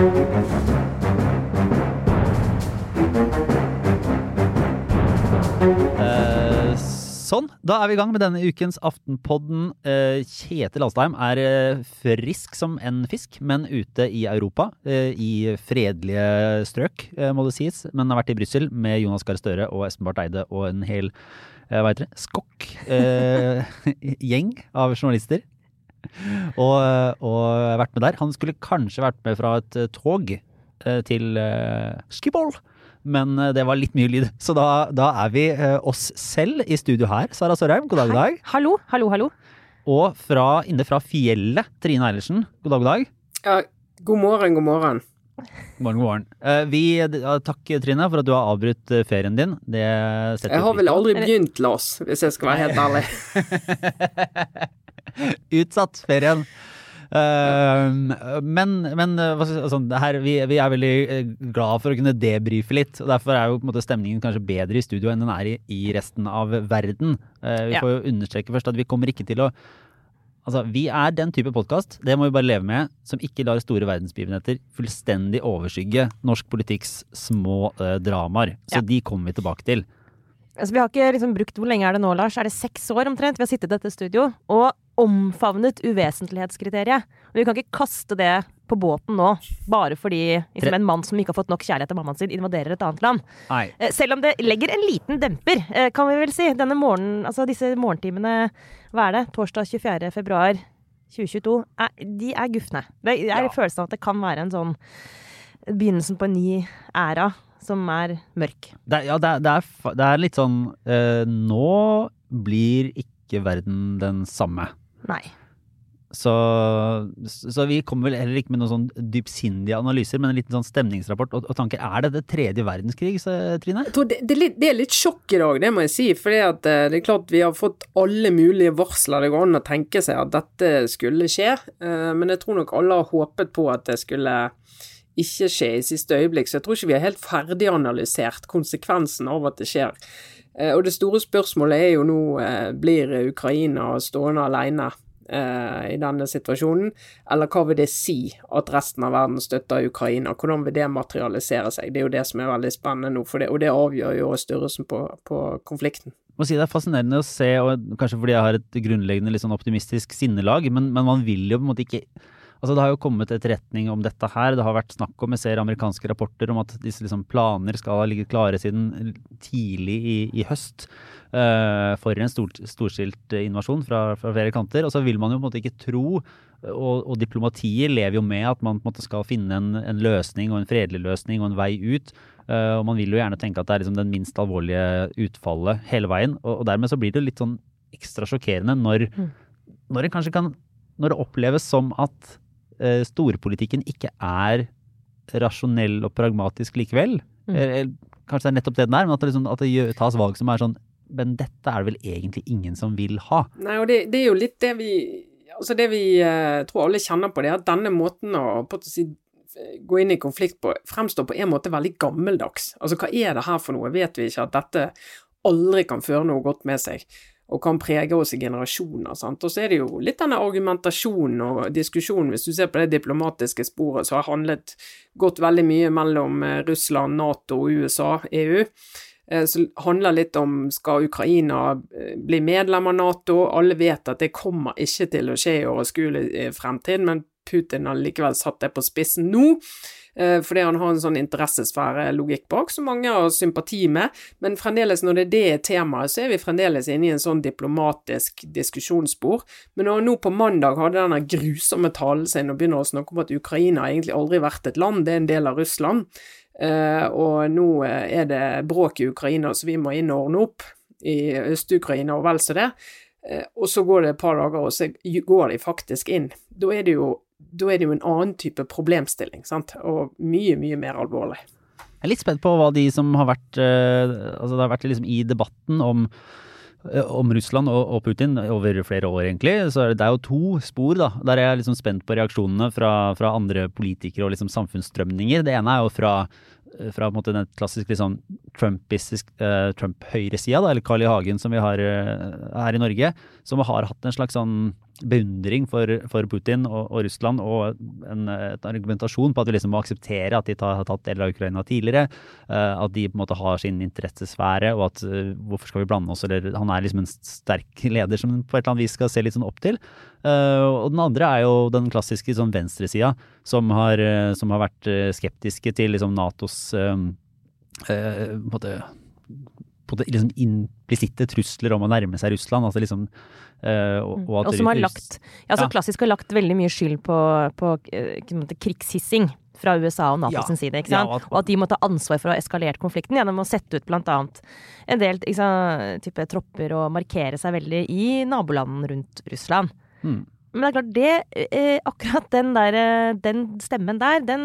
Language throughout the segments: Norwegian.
Eh, sånn, da er vi i gang med denne ukens Aftenpodden. Eh, Kjetil Alstheim er eh, frisk som en fisk, men ute i Europa. I fredelige strøk, må det sies. Men har vært i Brussel med Jonas Gahr Støre og Espen Barth Eide og en hel hva heter det, skokk gjeng av journalister. Og, og vært med der. Han skulle kanskje vært med fra et eh, tog eh, til uh, Schiphol. Men eh, det var litt mye lyd, så da, da er vi uh, oss selv i studio her. Sara Sørheim, god dag, god dag. Hallo, hallo, hallo. Og fra, inne fra fjellet, Trine Eilertsen, god dag, god dag. Ja, god morgen, god morgen. God morgen, god morgen. Uh, Vi, ja, takk, Trine, for at du har avbrutt eh, ferien din. Det setter Jeg har vel aldri begynt, Lars, hvis jeg skal være helt ærlig. Utsatt ferien. Uh, men, men det her, vi, vi er veldig eh, glad for å kunne debrife litt. og Derfor er jo på en måte stemningen kanskje bedre i studio enn den er i, i resten av verden. Uh, vi Ja. får jo understreke først at vi kommer ikke til å Altså, Vi er den type podkast, det må vi bare leve med, som ikke lar store verdensbegivenheter fullstendig overskygge norsk politikks små uh, dramaer. Så Ja. de kommer vi tilbake til. Altså, vi har ikke liksom brukt Hvor lenge er det nå, Lars? Er det seks år omtrent vi har sittet i dette studio og omfavnet uvesentlighetskriteriet? Og vi kan ikke kaste det på båten nå, bare fordi liksom, en mann som ikke har fått nok kjærlighet av mammaen sin, invaderer et annet land. Nei. Eh, Selv om det legger en liten demper, eh, kan vi vel si. Denne morgenen, altså disse morgentimene, hva er det, torsdag 24. februar 2022, er, de er gufne. Det er Ja. følelsen av at det kan være en sånn begynnelsen på en ny æra som er mørk. Det, ja, det, det, er, det er litt sånn eh, Nå blir ikke verden den samme. Nei. Så, så vi kommer vel heller ikke med noen sånn dypsindige analyser, men en liten sånn stemningsrapport og, og tanker. Er det det tredje verdenskrig, så- Trine? Jeg tror det, det, er litt, det er litt sjokk i dag, det må jeg si. For det er klart vi har fått alle mulige varsler. Det går an å tenke seg at dette skulle skje. eh, Men jeg tror nok alle har håpet på at det skulle ikke skje i siste øyeblikk. Så jeg tror ikke vi har helt ferdiganalysert konsekvensen av at det skjer. Eh, Og det store spørsmålet er jo nå, eh, blir Ukraina stående alene eh, i denne situasjonen, eller hva vil det si at resten av verden støtter Ukraina? Hvordan vil det materialisere seg? Det er jo det som er veldig spennende nå, det, og det avgjør jo størrelsen på, på konflikten. si Det er fascinerende å se, og kanskje fordi jeg har et grunnleggende litt sånn optimistisk sinnelag, men, men man vil jo på en måte ikke Altså Det har jo kommet etterretning om dette her. Det har vært snakk om, jeg ser amerikanske rapporter om at disse liksom planer skal ha ligget klare siden tidlig i, i høst uh, for en stor, storstilt invasjon fra, fra flere kanter. Og så vil man jo på en måte ikke tro, og, og diplomatiet lever jo med at man på en måte skal finne en, en løsning og en fredelig løsning og en vei ut. Uh, og man vil jo gjerne tenke at det er liksom den minst alvorlige utfallet hele veien. Og, og dermed så blir det jo litt sånn ekstra sjokkerende når, når det kanskje kan Når det oppleves som at eh, storpolitikken ikke er rasjonell og pragmatisk likevel. Mm. Eh, kanskje det er nettopp det den er, men at det, liksom, at det tas valg som er sånn Men dette er det vel egentlig ingen som vil ha. Nei, og det, det er jo litt det vi Altså det vi eh, tror alle kjenner på, det er at denne måten å på å si, gå inn i konflikt på, fremstår på en måte veldig gammeldags. Altså hva er det her for noe? Vet vi ikke at dette aldri kan føre noe godt med seg? Og kan prege oss i generasjoner. sant? Og så er det jo litt denne argumentasjonen og diskusjonen, hvis du ser på det diplomatiske sporet, så har handlet gått veldig mye mellom eh, Russland, Nato, USA, EU. Eh, Så handler litt om skal Ukraina eh, bli medlem av Nato. Alle vet at det kommer ikke til å skje i overskuelig fremtid, men Putin har likevel satt det på spissen nå. Fordi han har en sånn interessesfære-logikk bak som mange har sympati med. Men fremdeles, når det er det temaet, så er vi fremdeles inne i en sånn diplomatisk diskusjonsspor. Men når han nå på mandag hadde denne grusomme talen sin og begynner å snakke om at Ukraina egentlig aldri har vært et land, det er en del av Russland, Eh, og nå eh, er det bråk i Ukraina, så vi må inn og ordne opp i Øst-Ukraina og vel så det. Eh, og så går det et par dager, og så går de faktisk inn. Da er det jo, da er det jo en annen type problemstilling, sant, og mye, mye mer alvorlig. Jeg er litt spent på hva de som har vært eh, Altså det har vært liksom i debatten om eh, om Russland og, Putin over flere år, egentlig. Så er det, er jo to spor, da. Der er jeg liksom spent på reaksjonene fra, fra andre politikere og liksom samfunnsstrømninger. Det ene er jo fra, fra på en måte den klassiske liksom eh, Trump-høyresida, Trump eller Carl I. Hagen som vi har eh, her i Norge, som har hatt en slags sånn beundring for, for Putin og, og, Russland og en, en, argumentasjon på at vi liksom må akseptere at de tar, har tatt deler av Ukraina tidligere. Uh, at de på en måte har sin interessesfære, og at uh, hvorfor skal vi blande oss? Eller han er liksom en sterk leder som på et eller annet vis skal se litt sånn opp til. Uh, og den andre er jo den klassiske sånn venstresida, som, har, som har vært skeptiske til liksom Natos på liksom implisitte trusler om å nærme seg Russland. altså liksom Uh, og, og, og, som har lagt ja, så ja. Klassisk har lagt veldig mye skyld på, på uh, krigshissing fra USA og NATO ja. sin side. ikke sant? Ja, og at de må ta ansvar for å ha eskalert konflikten gjennom å sette ut bl.a. en del sant, type tropper og markere seg veldig i nabolandene rundt Russland. Mm. Men det er klart, det, eh, akkurat den, der, eh, den stemmen der, den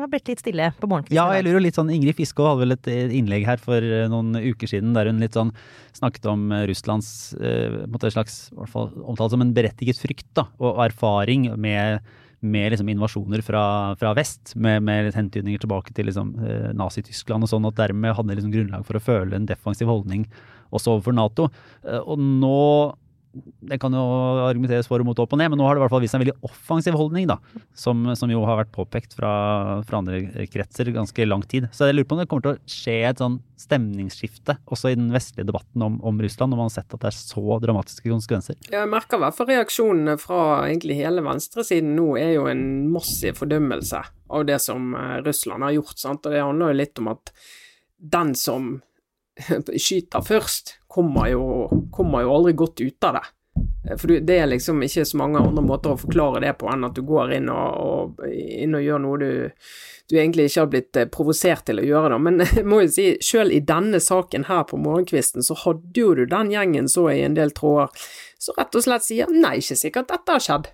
har blitt litt stille på morgenkvisten. Ja, jeg lurer litt sånn Ingrid Fiskå hadde vel et eh, innlegg her for eh, noen uker siden der hun litt sånn snakket om eh, Russlands eh, måte slags, i hvert fall omtalt som en berettiget frykt da, og erfaring med, med liksom invasjoner fra, fra vest, med, med hentydninger tilbake til liksom, Nazi-Tyskland og sånn, at dermed hadde liksom grunnlag for å føle en defensiv holdning også overfor Nato. Og nå det kan jo argumenteres for og mot opp og ned, men nå har det i hvert fall vist en veldig offensiv holdning, da, som, som jo har vært påpekt fra, fra, andre kretser ganske lang tid. Så jeg lurer på om det kommer til å skje et sånn stemningsskifte også i den vestlige debatten om, om Russland, når man har sett at det er så dramatiske konsekvenser. Jeg merker i hvert fall reaksjonene fra egentlig hele venstresiden nå er jo en massiv fordømmelse av det som eh, Russland har gjort, sant, og det handler jo litt om at den som skyter først, kommer jo, kommer jo aldri godt ut av det. For det er liksom ikke så mange andre måter å forklare det på enn at du går inn og, og, inn og gjør noe du, du, egentlig ikke har blitt eh, provosert til å gjøre. Da. Men jeg må jo si, selv i denne saken her på morgenkvisten, så hadde jo du den gjengen så i en del tråder så rett og slett sier nei, ikke sikkert dette har skjedd.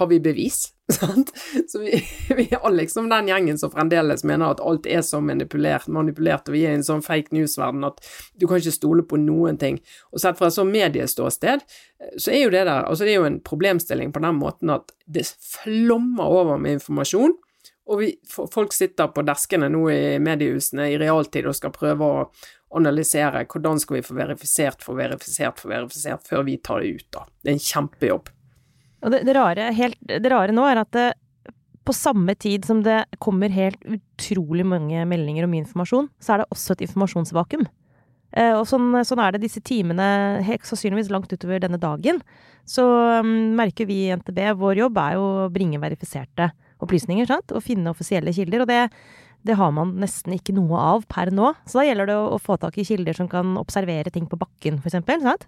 Har vi bevis? Sant? Så vi, vi har liksom den gjengen som fremdeles mener at alt er så manipulert, manipulert, og vi er i en sånn fake news-verden at du kan ikke stole på noen ting. Og sett fra et sånt medieståsted, så er jo det der Altså, det er jo en problemstilling på den måten at det flommer over med informasjon. Og vi, folk sitter på deskene nå i mediehusene i realtid og skal prøve å analysere hvordan skal vi få verifisert, få verifisert, få verifisert før vi tar det ut, da. Det er en kjempejobb. Og det, det, rare, helt, det rare, nå er at det, på samme tid som det kommer helt utrolig mange meldinger om informasjon, så er det også et informasjonsvakuum. Eh, og sånn, sånn, er det disse timene, helt sannsynligvis langt utover denne dagen. Så um, merker vi i NTB, vår jobb er jo å bringe verifiserte opplysninger, sant? og finne offisielle kilder. Og det, det, har man nesten ikke noe av per nå. Så da gjelder det å, å få tak i kilder som kan observere ting på bakken? Eh,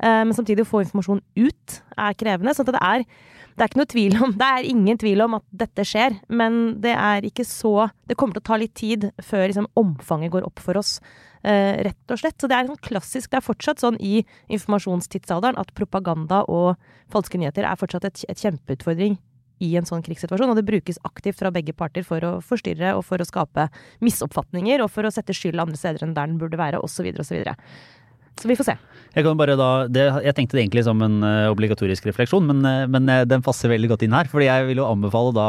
men samtidig å få informasjon ut er krevende. Så det er, det er tvil om Det er ingen tvil om at dette skjer, men det er ikke så Det kommer til å ta litt tid før liksom, omfanget går opp for oss. Uh, rett og slett. Så det er sånn klassisk Det er fortsatt sånn i informasjonstidsalderen at propaganda og falske nyheter er fortsatt et, et kjempeutfordring i en sånn krigssituasjon, og det brukes aktivt fra begge parter for å forstyrre og for å skape misoppfatninger og for å sette skyld andre steder enn der den burde være, osv., osv. Så vi får se. Jeg, da, det, jeg tenkte det egentlig som en uh, obligatorisk refleksjon, men, uh, men uh, den passer veldig godt inn her. fordi jeg vil jo anbefale da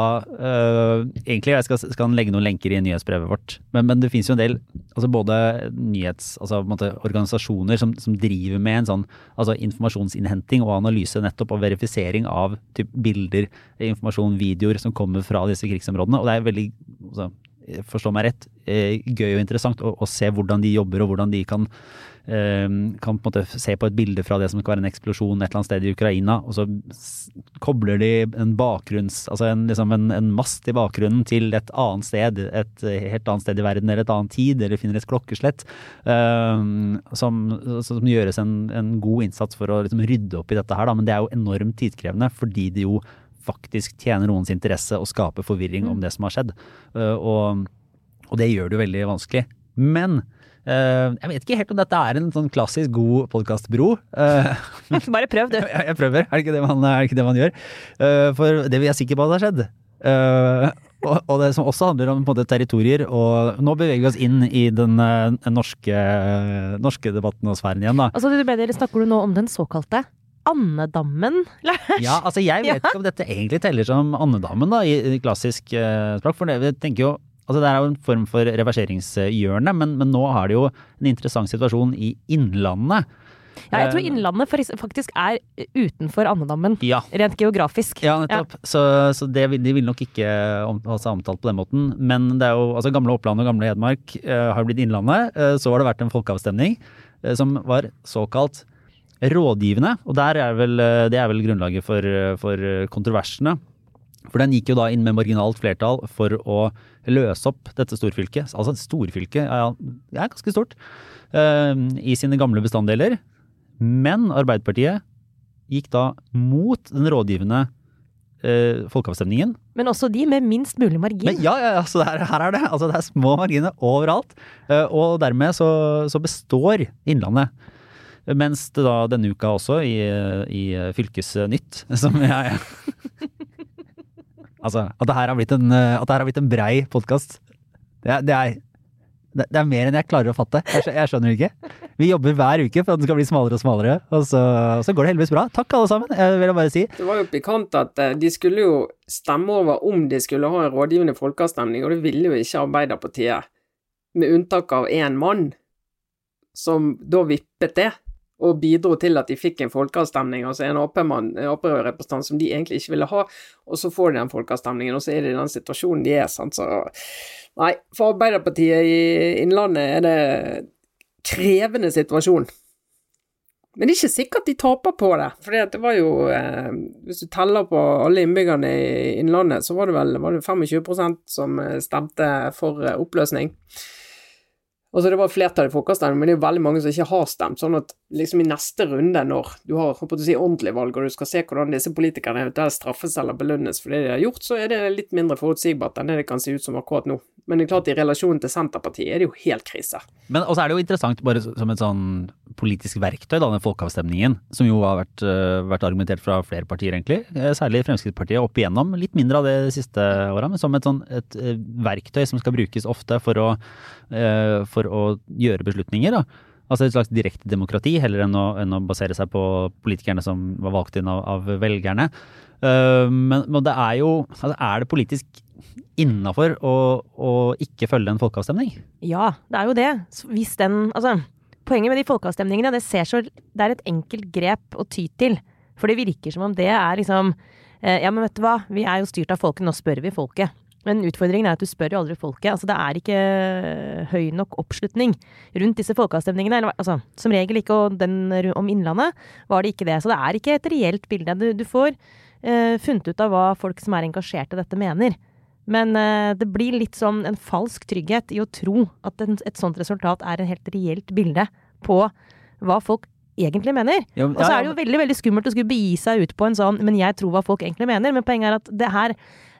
Egentlig jeg skal, skal legge noen lenker i nyhetsbrevet vårt, men, men det finnes jo en del altså både nyhets, altså måte, organisasjoner som, som, driver med en sånn altså informasjonsinnhenting og analyse nettopp og verifisering av typ, bilder, informasjon, videoer som kommer fra disse krigsområdene. og det er veldig altså, forstå meg rett, gøy og interessant å, å se hvordan de jobber og hvordan de kan kan på en måte se på et bilde fra det som skal være en eksplosjon et eller annet sted i Ukraina, og så kobler de en bakgrunns, altså en, liksom en, en mast i bakgrunnen til et annet sted, et helt annet sted i verden eller et annet tid, eller finner et klokkeslett, um, som, som, gjøres en, en, god innsats for å liksom rydde opp i dette her, da. Men det er jo enormt tidkrevende fordi det jo faktisk tjener noens interesse å skape forvirring om mm. det som har skjedd. Uh, og, og det gjør det jo veldig vanskelig. Men jeg vet ikke helt om dette er en sånn klassisk god podkastbro. Uh, Bare prøv, du. jeg, jeg, prøver, er det ikke det man, det ikke det man gjør? Uh, for det vi er sikre på at har skjedd. Og, og, det som også handler om på en måte, territorier. Og nå beveger vi oss inn i den norske, norske debatten og sfæren igjen. da. Altså, du mener, Snakker du nå om den såkalte andedammen, Lars? Ja, altså jeg vet ja. ikke om dette egentlig teller som andedammen da, i, klassisk klassisk språk. For det, jeg tenker jo Altså Det er jo en form for reverseringshjørne, men, men, nå har de jo en interessant situasjon i Innlandet. Ja, jeg tror Eh, Innlandet faktisk er utenfor andedammen, Ja. rent geografisk. Ja, nettopp. Så, så det, de vil nok ikke ha seg omtalt på den måten. Men det er jo, altså gamle Oppland og gamle Hedmark uh, har blitt Innlandet. Uh, så har det vært en folkeavstemning uh, som var såkalt rådgivende. Og er vel, det er vel grunnlaget for, for kontroversene. For den gikk jo da inn med marginalt flertall for å løse opp dette storfylket. Altså storfylket storfylke ja, er ganske stort. uh, I sine gamle bestanddeler. Men Arbeiderpartiet gikk da mot den rådgivende uh, folkeavstemningen. Men også de med minst mulig margin. Men ja, ja, altså så er, her er det. Altså det er små marginer overalt. Uh, og dermed så, så består Innlandet. Mens det da denne uka også, i, i Fylkesnytt, som jeg Altså, at det her har blitt en, eh, har blitt en brei podkast, det, det, det, er mer enn jeg klarer å fatte. Jeg, jeg skjønner ikke. Vi jobber hver uke for at den skal bli smalere og smalere, og så, så går det heldigvis bra. Takk alle sammen, jeg vil bare si. Det var jo pikant at eh, de skulle jo stemme over om de skulle ha en rådgivende folkeavstemning, og det ville jo ikke Arbeiderpartiet, med unntak av én mann, som da vippet det, og bidro til at de fikk en folkeavstemning, altså en Ap-representant som de egentlig ikke ville ha, og så får de den folkeavstemningen, og så er de i den situasjonen de er, sant, så Nei, for Arbeiderpartiet i Innlandet er det krevende situasjon. Men det er ikke sikkert de taper på det. For det var jo eh, Hvis du teller på alle innbyggerne i Innlandet, så var det vel var det 25 som eh, stemte for eh, oppløsning. Altså det var flertall i folkeavstemningen, men det er veldig mange som ikke har stemt. Sånn at liksom i neste runde, når du har håper å si, ordentlig valg, og du skal se hvordan disse politikerne eventuelt straffes eller belønnes for det de har gjort, så er det litt mindre forutsigbart enn det det kan se ut som akkurat nå. Men det er klart i relasjon til Senterpartiet er det jo helt krise. Men også er det jo interessant bare som et sånn politisk verktøy, da, den folkeavstemningen, som jo har vært, øh, vært argumentert fra flere partier, egentlig. Eh, Særlig Fremskrittspartiet opp igjennom. Litt mindre av det de siste åra, men som et, sånn, et eh, verktøy som skal brukes ofte for å, eh, for å gjøre beslutninger. da. Altså et slags direkte demokrati, heller enn å, enn å basere seg på politikerne som var valgt inn av, av velgerne. Uh, men, men det er jo altså Er det politisk innafor å, å ikke følge en folkeavstemning? Ja, det er jo det. Hvis den Altså, poenget med de folkeavstemningene, det ser så Det er et enkelt grep å ty til. For det virker som om det er liksom eh, Ja, men vet du hva, vi er jo styrt av folket, nå spør vi folket. Men utfordringen er at du spør jo aldri folket. Altså, det er ikke eh, høy nok oppslutning rundt disse folkeavstemningene. Eller, altså, som regel ikke, og den om Innlandet var det ikke det. Så det er ikke et reelt bilde. Du, du får uh, funnet ut av hva folk som er engasjert i dette, mener. Men uh, det blir litt sånn en falsk trygghet i å tro at en, et sånt resultat er en helt reelt bilde på hva folk egentlig mener. Ja, Og så er det jo veldig veldig skummelt å skulle begi seg ut på en sånn 'men jeg tror hva folk egentlig mener'. Men poenget er at det her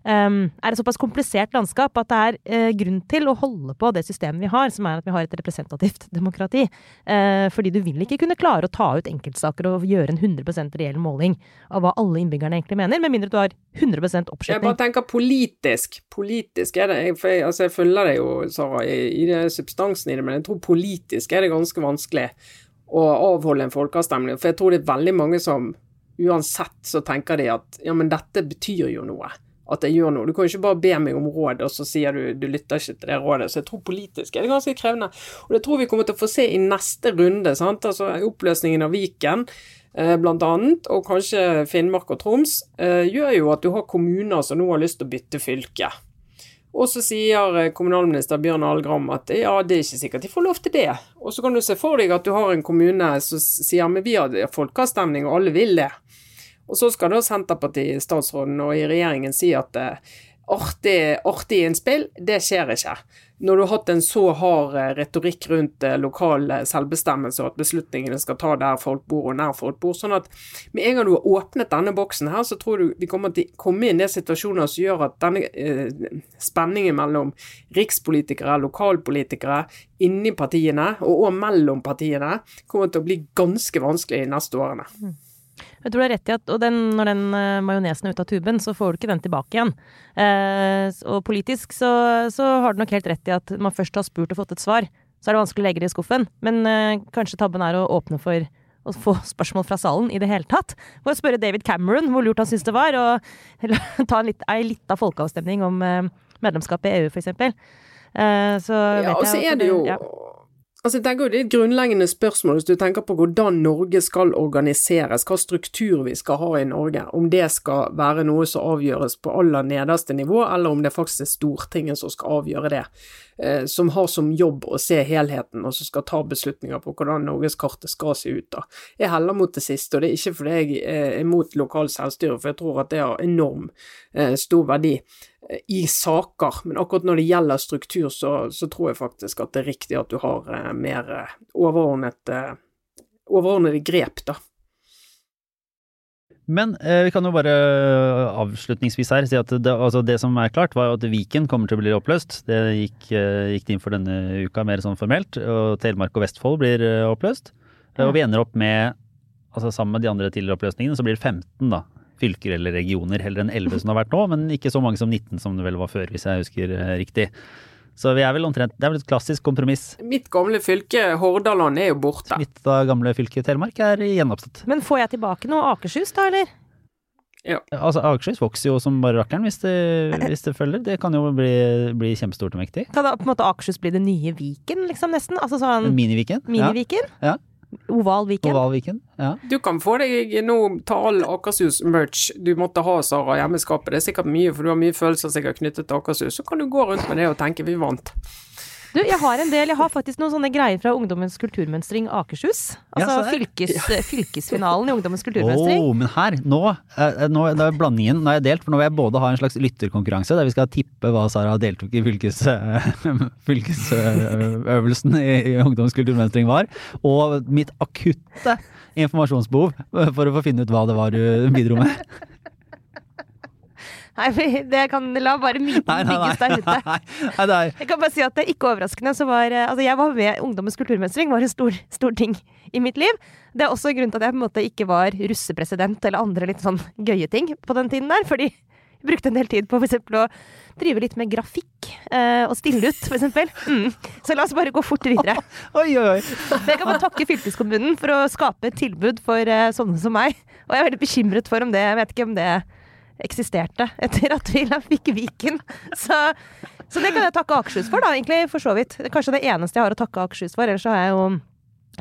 ehm, er et såpass komplisert landskap at det er uh, grunn til å holde på det systemet vi har, som er at vi har et representativt demokrati. Uh, fordi du vil ikke kunne klare å ta ut enkeltsaker og gjøre en 100% reell måling av hva alle innbyggerne egentlig mener, med mindre du har 100 Jeg bare tenker politisk. Politisk er det jeg, for jeg, altså jeg følger deg jo, Sara, i, i det substansen i det, men jeg tror politisk er det ganske vanskelig å avholde en folkeavstemning. For jeg tror det er veldig mange som uansett så tenker de at ja, men dette betyr jo noe. At jeg gjør noe. Du kan jo ikke bare be meg om råd, og så sier du du lytter ikke til det rådet. Så jeg tror politisk er det ganske krevende. Og det tror vi kommer til å få se i neste runde. sant? Altså oppløsningen av Viken eh, annet, og kanskje Finnmark og Troms, eh, gjør jo at du har kommuner som nå har lyst til å bytte fylke. Og så sier eh, kommunalminister Bjørn Algram at ja, det er ikke sikkert de får lov til det. Og så kan du se for deg at du har en kommune som sier men vi har folkeavstemning, og alle vil det. Og så skal da Senterparti-statsråden og i regjeringen si at eh, artig, artig innspill, det skjer ikke. Når du har hatt en så hard eh, retorikk rundt eh, lokal selvbestemmelse og at beslutningene skal ta der folk bor og nær folk bor, sånn at med en gang du har åpnet denne boksen her, så tror du vi kommer til å komme inn i situasjoner som gjør at denne eh, spenningen mellom rikspolitikere, lokalpolitikere, inni partiene og også mellom partiene kommer til å bli ganske vanskelig de neste årene. Jeg tror du har rett i at og den, når den uh, majonesen er ute av tuben, så får du ikke den tilbake igjen. Uh, og politisk så, så har du nok helt rett i at man først har spurt og fått et svar, så er det vanskelig å legge det i skuffen. Men uh, kanskje tabben er å åpne for å få spørsmål fra salen i det hele tatt. For å spørre David Cameron hvor lurt han syns det var, og ta en litt, ei lita folkeavstemning om eh, medlemskap i EU. Eh, så vet Ja, og så er det jo ja. Altså, jeg tenker Det er et grunnleggende spørsmål hvis du tenker på hvordan Norge skal organiseres, hva struktur vi skal ha i Norge. Om det skal være noe som avgjøres på aller nederste nivå, eller om det faktisk er Stortinget som skal avgjøre det. Eh, som har som jobb å se helheten, og som skal ta beslutninger på hvordan norgeskartet skal se ut. da. Jeg heller mot det siste, og det er ikke fordi jeg er mot lokalt selvstyre, for jeg tror at det har enorm eh, stor verdi i saker, men akkurat når det gjelder struktur, så, så, tror jeg faktisk at det er riktig at du har eh, mer eh, overordnet, eh, overordnede grep, da. Men eh, vi kan jo bare avslutningsvis her si at det, altså det, som er klart, var at Viken kommer til å bli oppløst. Det gikk, eh, gikk inn for denne uka mer sånn formelt. Og Telemark og Vestfold blir eh, oppløst. Ja. Og vi ender opp med, altså sammen med de andre tidligere oppløsningene, så blir det 15, da fylker eller regioner heller enn 11 som det har vært nå, men ikke så mange som 19 som det vel var før, hvis jeg husker eh, riktig. Så vi er vel omtrent Det er vel et klassisk kompromiss. Mitt gamle fylke Hordaland er jo borte. Mitt da gamle fylke Telemark er gjenoppstått. Men får jeg tilbake noe Akershus da, eller? Ja. Altså, Akershus vokser jo som bare rakkeren hvis, hvis, det følger. Det kan jo bli, bli kjempestort og mektig. Kan da på en måte Akershus bli det nye Viken, liksom, nesten? Altså sånn Mini-Viken? Mini-Viken? Ja. ja. Oval Viken. Oval Viken, ja. Du kan få deg nå ta all Akershus-merch du måtte ha, Sara, hjemmeskapet. Det er sikkert mye, for du har mye følelser sikkert knyttet til Akershus. Så kan du gå rundt med det og tenke 'vi vant'. Du, jeg har en del, jeg har faktisk noen sånne greier fra Ungdommens kulturmønstring Akershus. Altså ja, fylkes, ja. fylkesfinalen i Ungdommens kulturmønstring. Oh, men her, nå, eh, nå da er blandingen nå er jeg delt, for nå vil jeg både ha en slags lytterkonkurranse der vi skal tippe hva Sara deltok i fylkes, fylkesøvelsen i, i Ungdommens kulturmønstring var, og mitt akutte informasjonsbehov for å få finne ut hva det var du bidro med. Nei, det kan la bare myten bygges der ute. Nei, nei, jeg kan bare si at det er ikke overraskende så var eh, Altså, jeg var med Ungdommens kulturmønstring, var en stor, stor, ting i mitt liv. Det er også grunnen til at jeg på en måte ikke var russepresident eller andre litt sånn gøye ting på den tiden der. Fordi jeg brukte en del tid på f.eks. å drive litt med grafikk eh, og stille ut, f.eks. Mm. Så la oss bare gå fort videre. oi, oi, oi. Jeg kan bare takke fylkeskommunen for å skape et tilbud for eh, sånne som meg. Og jeg er veldig bekymret for om det Jeg vet ikke om det eksisterte etter at vi fikk Viken. Så, så, det kan jeg takke Akershus for, da, egentlig, for så vidt. Det er kanskje det eneste jeg har å takke Akershus for. Ellers så har jeg jo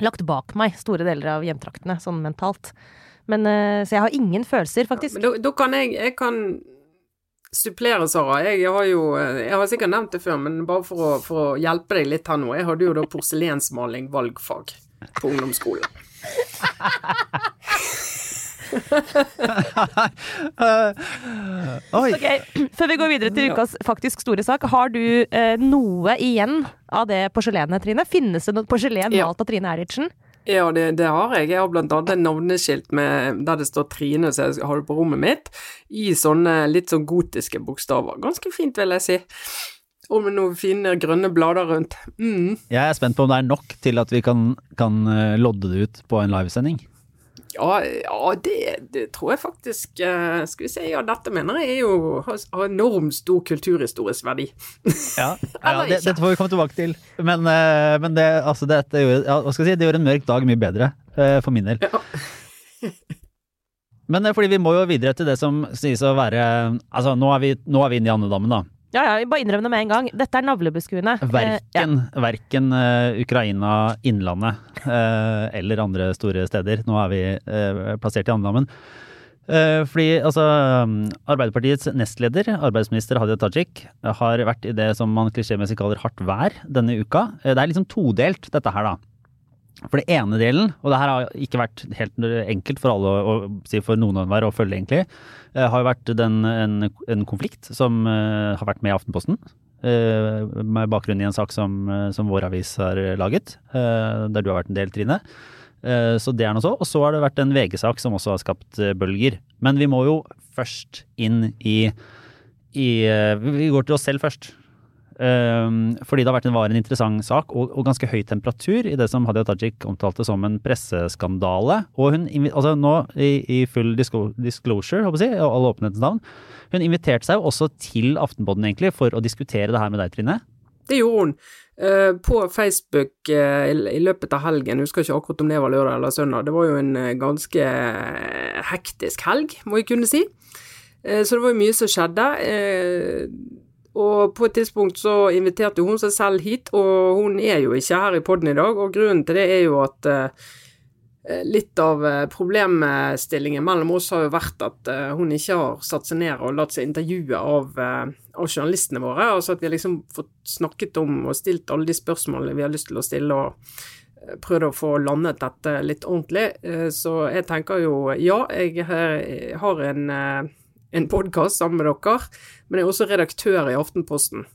lagt bak meg store deler av hjemtraktene, sånn mentalt. Men, eh, så jeg har ingen følelser, faktisk. Ja, da, kan jeg, jeg kan supplere, Sara. Jeg har jo Jeg har sikkert nevnt det før, men bare for å, for å hjelpe deg litt her nå. Jeg hadde jo da porselensmaling valgfag på ungdomsskolen. ok, Før vi går videre til ukas faktisk store sak, har du eh, noe igjen av det porselenet, Trine? Finnes det noe porselen malt ja. av Trine Eriksen? Ja, det, det, har jeg. Jeg har blant annet et navneskilt med, der det står Trine, så jeg har det på rommet mitt, i sånne litt sånn gotiske bokstaver. Ganske fint, vil jeg si. Og med noen fine grønne blader rundt. Mm. Jeg er spent på om det er nok til at vi kan, kan eh, lodde det ut på en livesending. Ja, ja det, det, tror jeg faktisk uh, Skal vi se, ja, dette mener jeg er jo har enormt stor kulturhistorisk verdi. ja, ja det, dette får vi komme tilbake til. Men, uh, men det, altså, det, gjorde, ja, hva skal jeg si, det gjorde en mørk dag mye bedre, uh, for min del. Ja. men fordi vi må jo videre til det som sies å være Altså, nå er vi, nå er vi inne i andedammen, da. Ja, ja, bare innrøm det med en gang. Dette er navlebeskuende. Verken, ja. verken uh, Ukraina, Innlandet uh, eller andre store steder. Nå er vi uh, plassert i andedammen. fordi altså Arbeiderpartiets nestleder, arbeidsminister Hadia Tajik, har vært i det som man klisjémessig kaller hardt vær denne uka. Det er liksom todelt, dette her, da. For det ene delen, og det her har ikke vært helt enkelt for alle si for noen og enhver å følge, egentlig, eh, har jo vært den, en, en, konflikt som uh, har vært med i Aftenposten. Uh, med bakgrunn i en sak som, som vår avis har laget, der du har vært en del, Trine. Så det er noe så. Og så har det vært en VG-sak som også har skapt bølger. Men vi må jo først inn i, i Vi går til oss selv først. Um, fordi det har vært en, var en interessant sak og, og, ganske høy temperatur i det som Hadia Tajik omtalte som en presseskandale. Og hun, altså nå i, i full disclosure, håper jeg, all åpenhetens navn, hun inviterte seg jo også til Aftenpodden egentlig for å diskutere det her med deg, Trine. Det gjorde hun. Uh, på Facebook uh, i, løpet av helgen, jeg husker ikke akkurat om det var lørdag eller søndag, det var jo en uh, ganske hektisk helg, må jeg kunne si. så det var jo mye som skjedde Og på et tidspunkt så inviterte hun seg selv hit, og hun er jo ikke her i poden i dag. Og grunnen til det er jo at uh, litt av problemstillingen mellom oss har jo vært at uh, hun ikke har satt seg ned og latt seg intervjue av, av journalistene våre. Altså at vi har liksom fått snakket om og stilt alle de spørsmålene vi har lyst til å stille. og prøvd å få landet dette litt ordentlig. Så jeg tenker jo ja, jeg har en en podkast sammen med dere, men jeg er også redaktør i Aftenposten.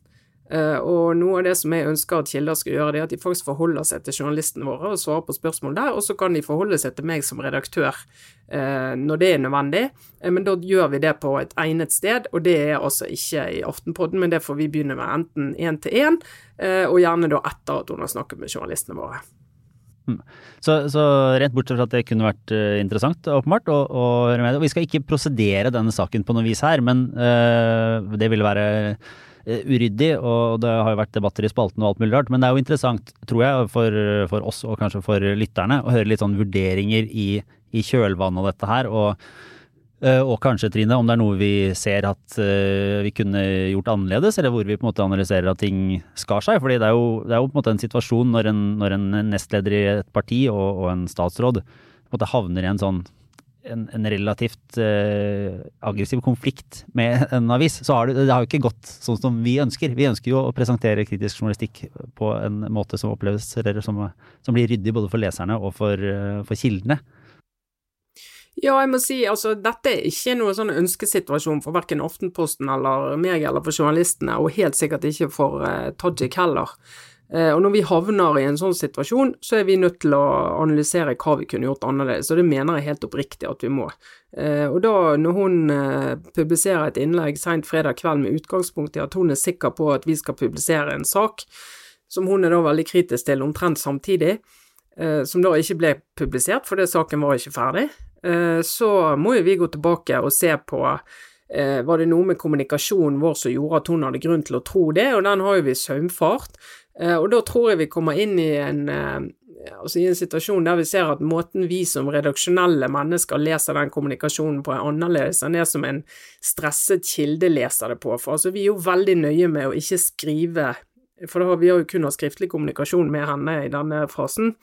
Uh, og noe av det som jeg ønsker at kilder skal gjøre, det er at de faktisk forholder seg til journalistene våre og svarer på spørsmål der, og så kan de forholde seg til meg som redaktør uh, når det er nødvendig. Uh, men da gjør vi det på et egnet sted, og det er altså ikke i Aftenpodden, men det får vi begynne med enten én til én, og gjerne da etter at hun har snakket med journalistene våre. Mm. Så, så, rent bortsett fra at det kunne vært uh, interessant, åpenbart, å, høre med. Og vi skal ikke prosedere denne saken på noe vis her, men uh, det ville være uh, uryddig, og det har jo vært debatter i spalten og alt mulig rart. Men det er jo interessant, tror jeg, for, for oss og kanskje for lytterne, å høre litt sånn vurderinger i, i kjølvannet av dette her. og Eh, og kanskje, Trine, om det er noe vi ser at uh, vi kunne gjort annerledes, eller hvor vi på en måte analyserer at ting skar seg. fordi det er jo, det er jo på en måte en situasjon når en, når en nestleder i et parti og, og en statsråd på en måte havner i en sånn en, en relativt uh, aggressiv konflikt med en avis, så har det, det har jo ikke gått sånn som vi ønsker. Vi ønsker jo å presentere kritisk journalistikk på en måte som oppleves eller som, som blir ryddig både for leserne og for, for kildene. Ja, jeg må si altså dette er ikke noen sånn ønskesituasjon for verken Aftenposten eller meg eller for journalistene, og helt sikkert ikke for eh, Tajik heller. Eh, og når vi havner i en sånn situasjon, så er vi nødt til å analysere hva vi kunne gjort annerledes, og det mener jeg helt oppriktig at vi må. Eh, og da, når hun publiserer et innlegg seint fredag kveld med utgangspunkt i at hun er sikker på at vi skal publisere en sak, som hun er da veldig kritisk til omtrent samtidig, som da ikke ble publisert fordi saken var ikke ferdig, Eh, så må jo vi gå tilbake og se på eh, var det noe med kommunikasjonen vår som gjorde at hun hadde grunn til å tro det, og den har jo vi saumfart. Eh, og da tror jeg vi kommer inn i en, altså i en situasjon der vi ser at måten vi som redaksjonelle mennesker leser den kommunikasjonen på, er annerledes enn det som en stresset kilde leser det på. For altså, vi er jo veldig nøye med å ikke skrive For da har vi jo kun hatt skriftlig kommunikasjon med henne i denne fasen.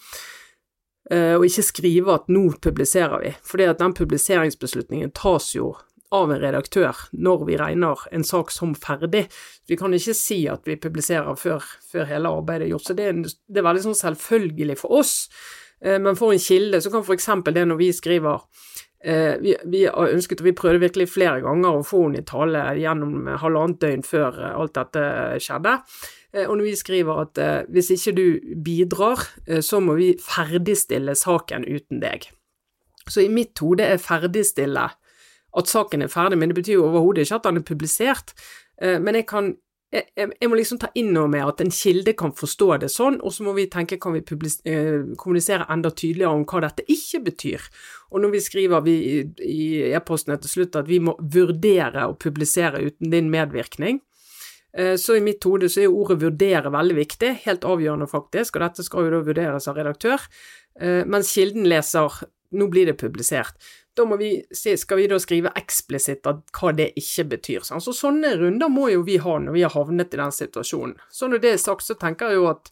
Eh, og ikke skrive at nå publiserer vi, fordi at den publiseringsbeslutningen tas jo av en redaktør når vi regner en sak som ferdig. Vi kan ikke si at vi publiserer før, før hele arbeidet er gjort, så det er, det er veldig sånn selvfølgelig for oss. Eh, men for en kilde så kan f.eks. det når vi skriver eh, vi, vi, har ønsket, og vi prøvde virkelig flere ganger å få henne i tale gjennom halvannet døgn før alt dette skjedde. Eh, og når vi skriver at eh, hvis ikke du bidrar, eh, så må vi ferdigstille saken uten deg. Så i mitt hode er ferdigstille at saken er ferdig, men det betyr jo overhodet ikke at den er publisert. Men jeg kan jeg, jeg, må liksom ta inn over meg at en kilde kan forstå det sånn, og så må vi tenke kan vi kommunisere enda tydeligere om hva dette ikke betyr. Og når vi skriver vi, i e-posten til slutt at vi må vurdere å publisere uten din medvirkning, så i mitt hode så er ordet 'vurdere' veldig viktig, helt avgjørende faktisk, og dette skal jo da vurderes av redaktør, eh, mens kilden leser 'nå blir det publisert'. Da vi, skal vi da skrive eksplisitt hva det ikke betyr. Så sånne runder må jo vi ha når vi har havnet i den situasjonen. Så når det er sagt, så tenker jeg jo at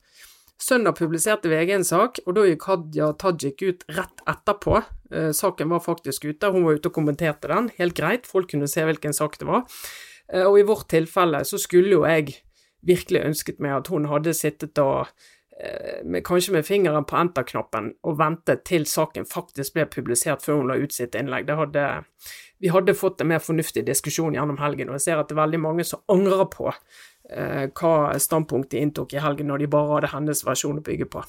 Søndag publiserte VG en sak, og da gikk Hadia Tajik ut rett etterpå. Eh, saken var faktisk ute, hun var ute og kommenterte den, helt greit, folk kunne se hvilken sak det var. Eh, og i vårt tilfelle så skulle jo jeg virkelig ønsket meg at hun hadde sittet og eh, med, kanskje med fingeren på enter-knappen og ventet til saken faktisk ble publisert før hun la ut sitt innlegg. Hadde, vi hadde fått en mer fornuftig diskusjon gjennom helgen, og jeg ser at det er veldig mange som angrer på eh, hva standpunkt de inntok i helgen når de bare hadde hennes versjon å bygge på.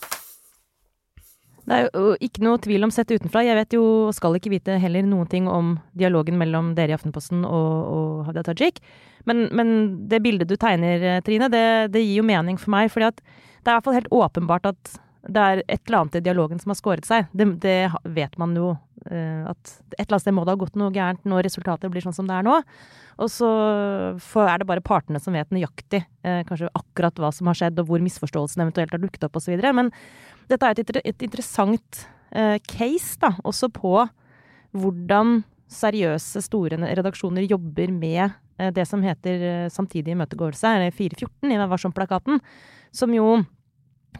Det er jo ikke noe tvil om sett utenfra. Jeg vet jo, og skal ikke vite heller, noen ting om dialogen mellom dere i Aftenposten og, og Hadia Tajik. Men, men, det bildet du tegner, Trine, det, det, gir jo mening for meg. fordi at det er i hvert fall helt åpenbart at det er et eller annet i dialogen som har skåret seg. Det, det vet man jo. Eh, at et eller annet sted må det ha gått noe gærent når resultatet blir sånn som det er nå. Og så er det bare partene som vet nøyaktig eh, kanskje akkurat hva som har skjedd, og hvor misforståelsen eventuelt har dukket opp osv. Men dette er et, et interessant eh, case, da, også på hvordan seriøse, store redaksjoner jobber med eh, det som heter eh, samtidig imøtegåelse, eller 414 i Vær varsom-plakaten, som jo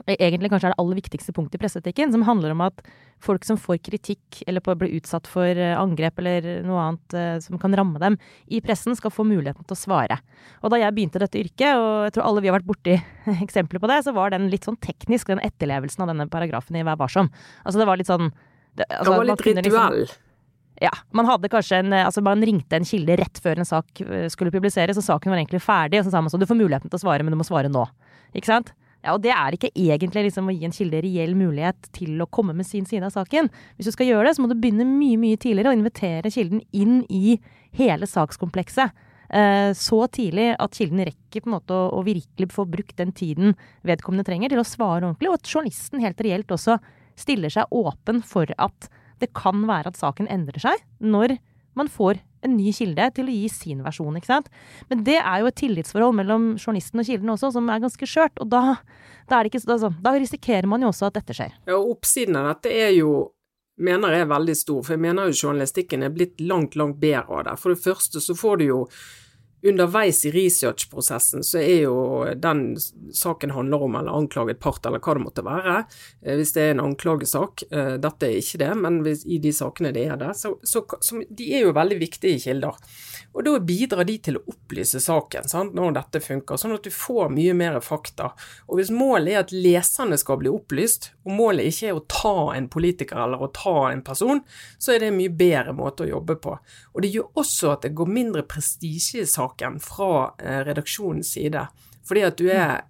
egentlig kanskje er det aller viktigste punktet i presseetikken, som handler om at folk som får kritikk eller blir utsatt for eh, angrep eller noe annet eh, som kan ramme dem i pressen, skal få muligheten til å svare. Og da jeg begynte dette yrket, og jeg tror alle vi har vært borti eksempler på det, så var den litt sånn teknisk, den etterlevelsen av denne paragrafen i Vær varsom. Altså det var litt sånn det, altså, det var litt ritual. Liksom, ja. Man hadde kanskje en Altså, man ringte en kilde rett før en sak eh, skulle publiseres, og saken var egentlig ferdig, og så sa man sånn Du får muligheten til å svare, men du må svare nå. Ikke sant? Ja, og det er ikke egentlig liksom å gi en kilde reell mulighet til å komme med sin side av saken. Hvis du skal gjøre det, så må du begynne mye, mye tidligere og invitere kilden inn i hele sakskomplekset. Eh, så tidlig at kilden rekker på en måte å, å virkelig få brukt den tiden vedkommende trenger til å svare ordentlig, og at journalisten helt reelt også stiller seg åpen for at det kan være at saken endrer seg når man får en ny kilde til å gi sin versjon. ikke sant? Men det er jo et tillitsforhold mellom journalisten og kilden også, som er ganske skjørt. Og da, da, ikke, altså, da risikerer man jo også at dette skjer. Ja, og Oppsiden av dette er jo mener jeg er veldig stor, for jeg mener jo journalistikken er blitt langt, langt bedre av det. For det første så får du jo underveis i researchprosessen så er jo den saken handler om, eller anklaget part, eller hva det måtte være, eh, hvis det er en anklagesak. Eh, dette er ikke det, men hvis, i de sakene det er det, så, så, så de er jo veldig viktige kilder. Og da bidrar de til å opplyse saken sant, når dette funker, sånn at du får mye mer fakta. Og hvis målet er at leserne skal bli opplyst, og målet ikke er å ta en politiker eller å ta en person, så er det en mye bedre måte å jobbe på. Og det gjør også at det går mindre prestisje i saken fra eh, redaksjonens side. Fordi at du er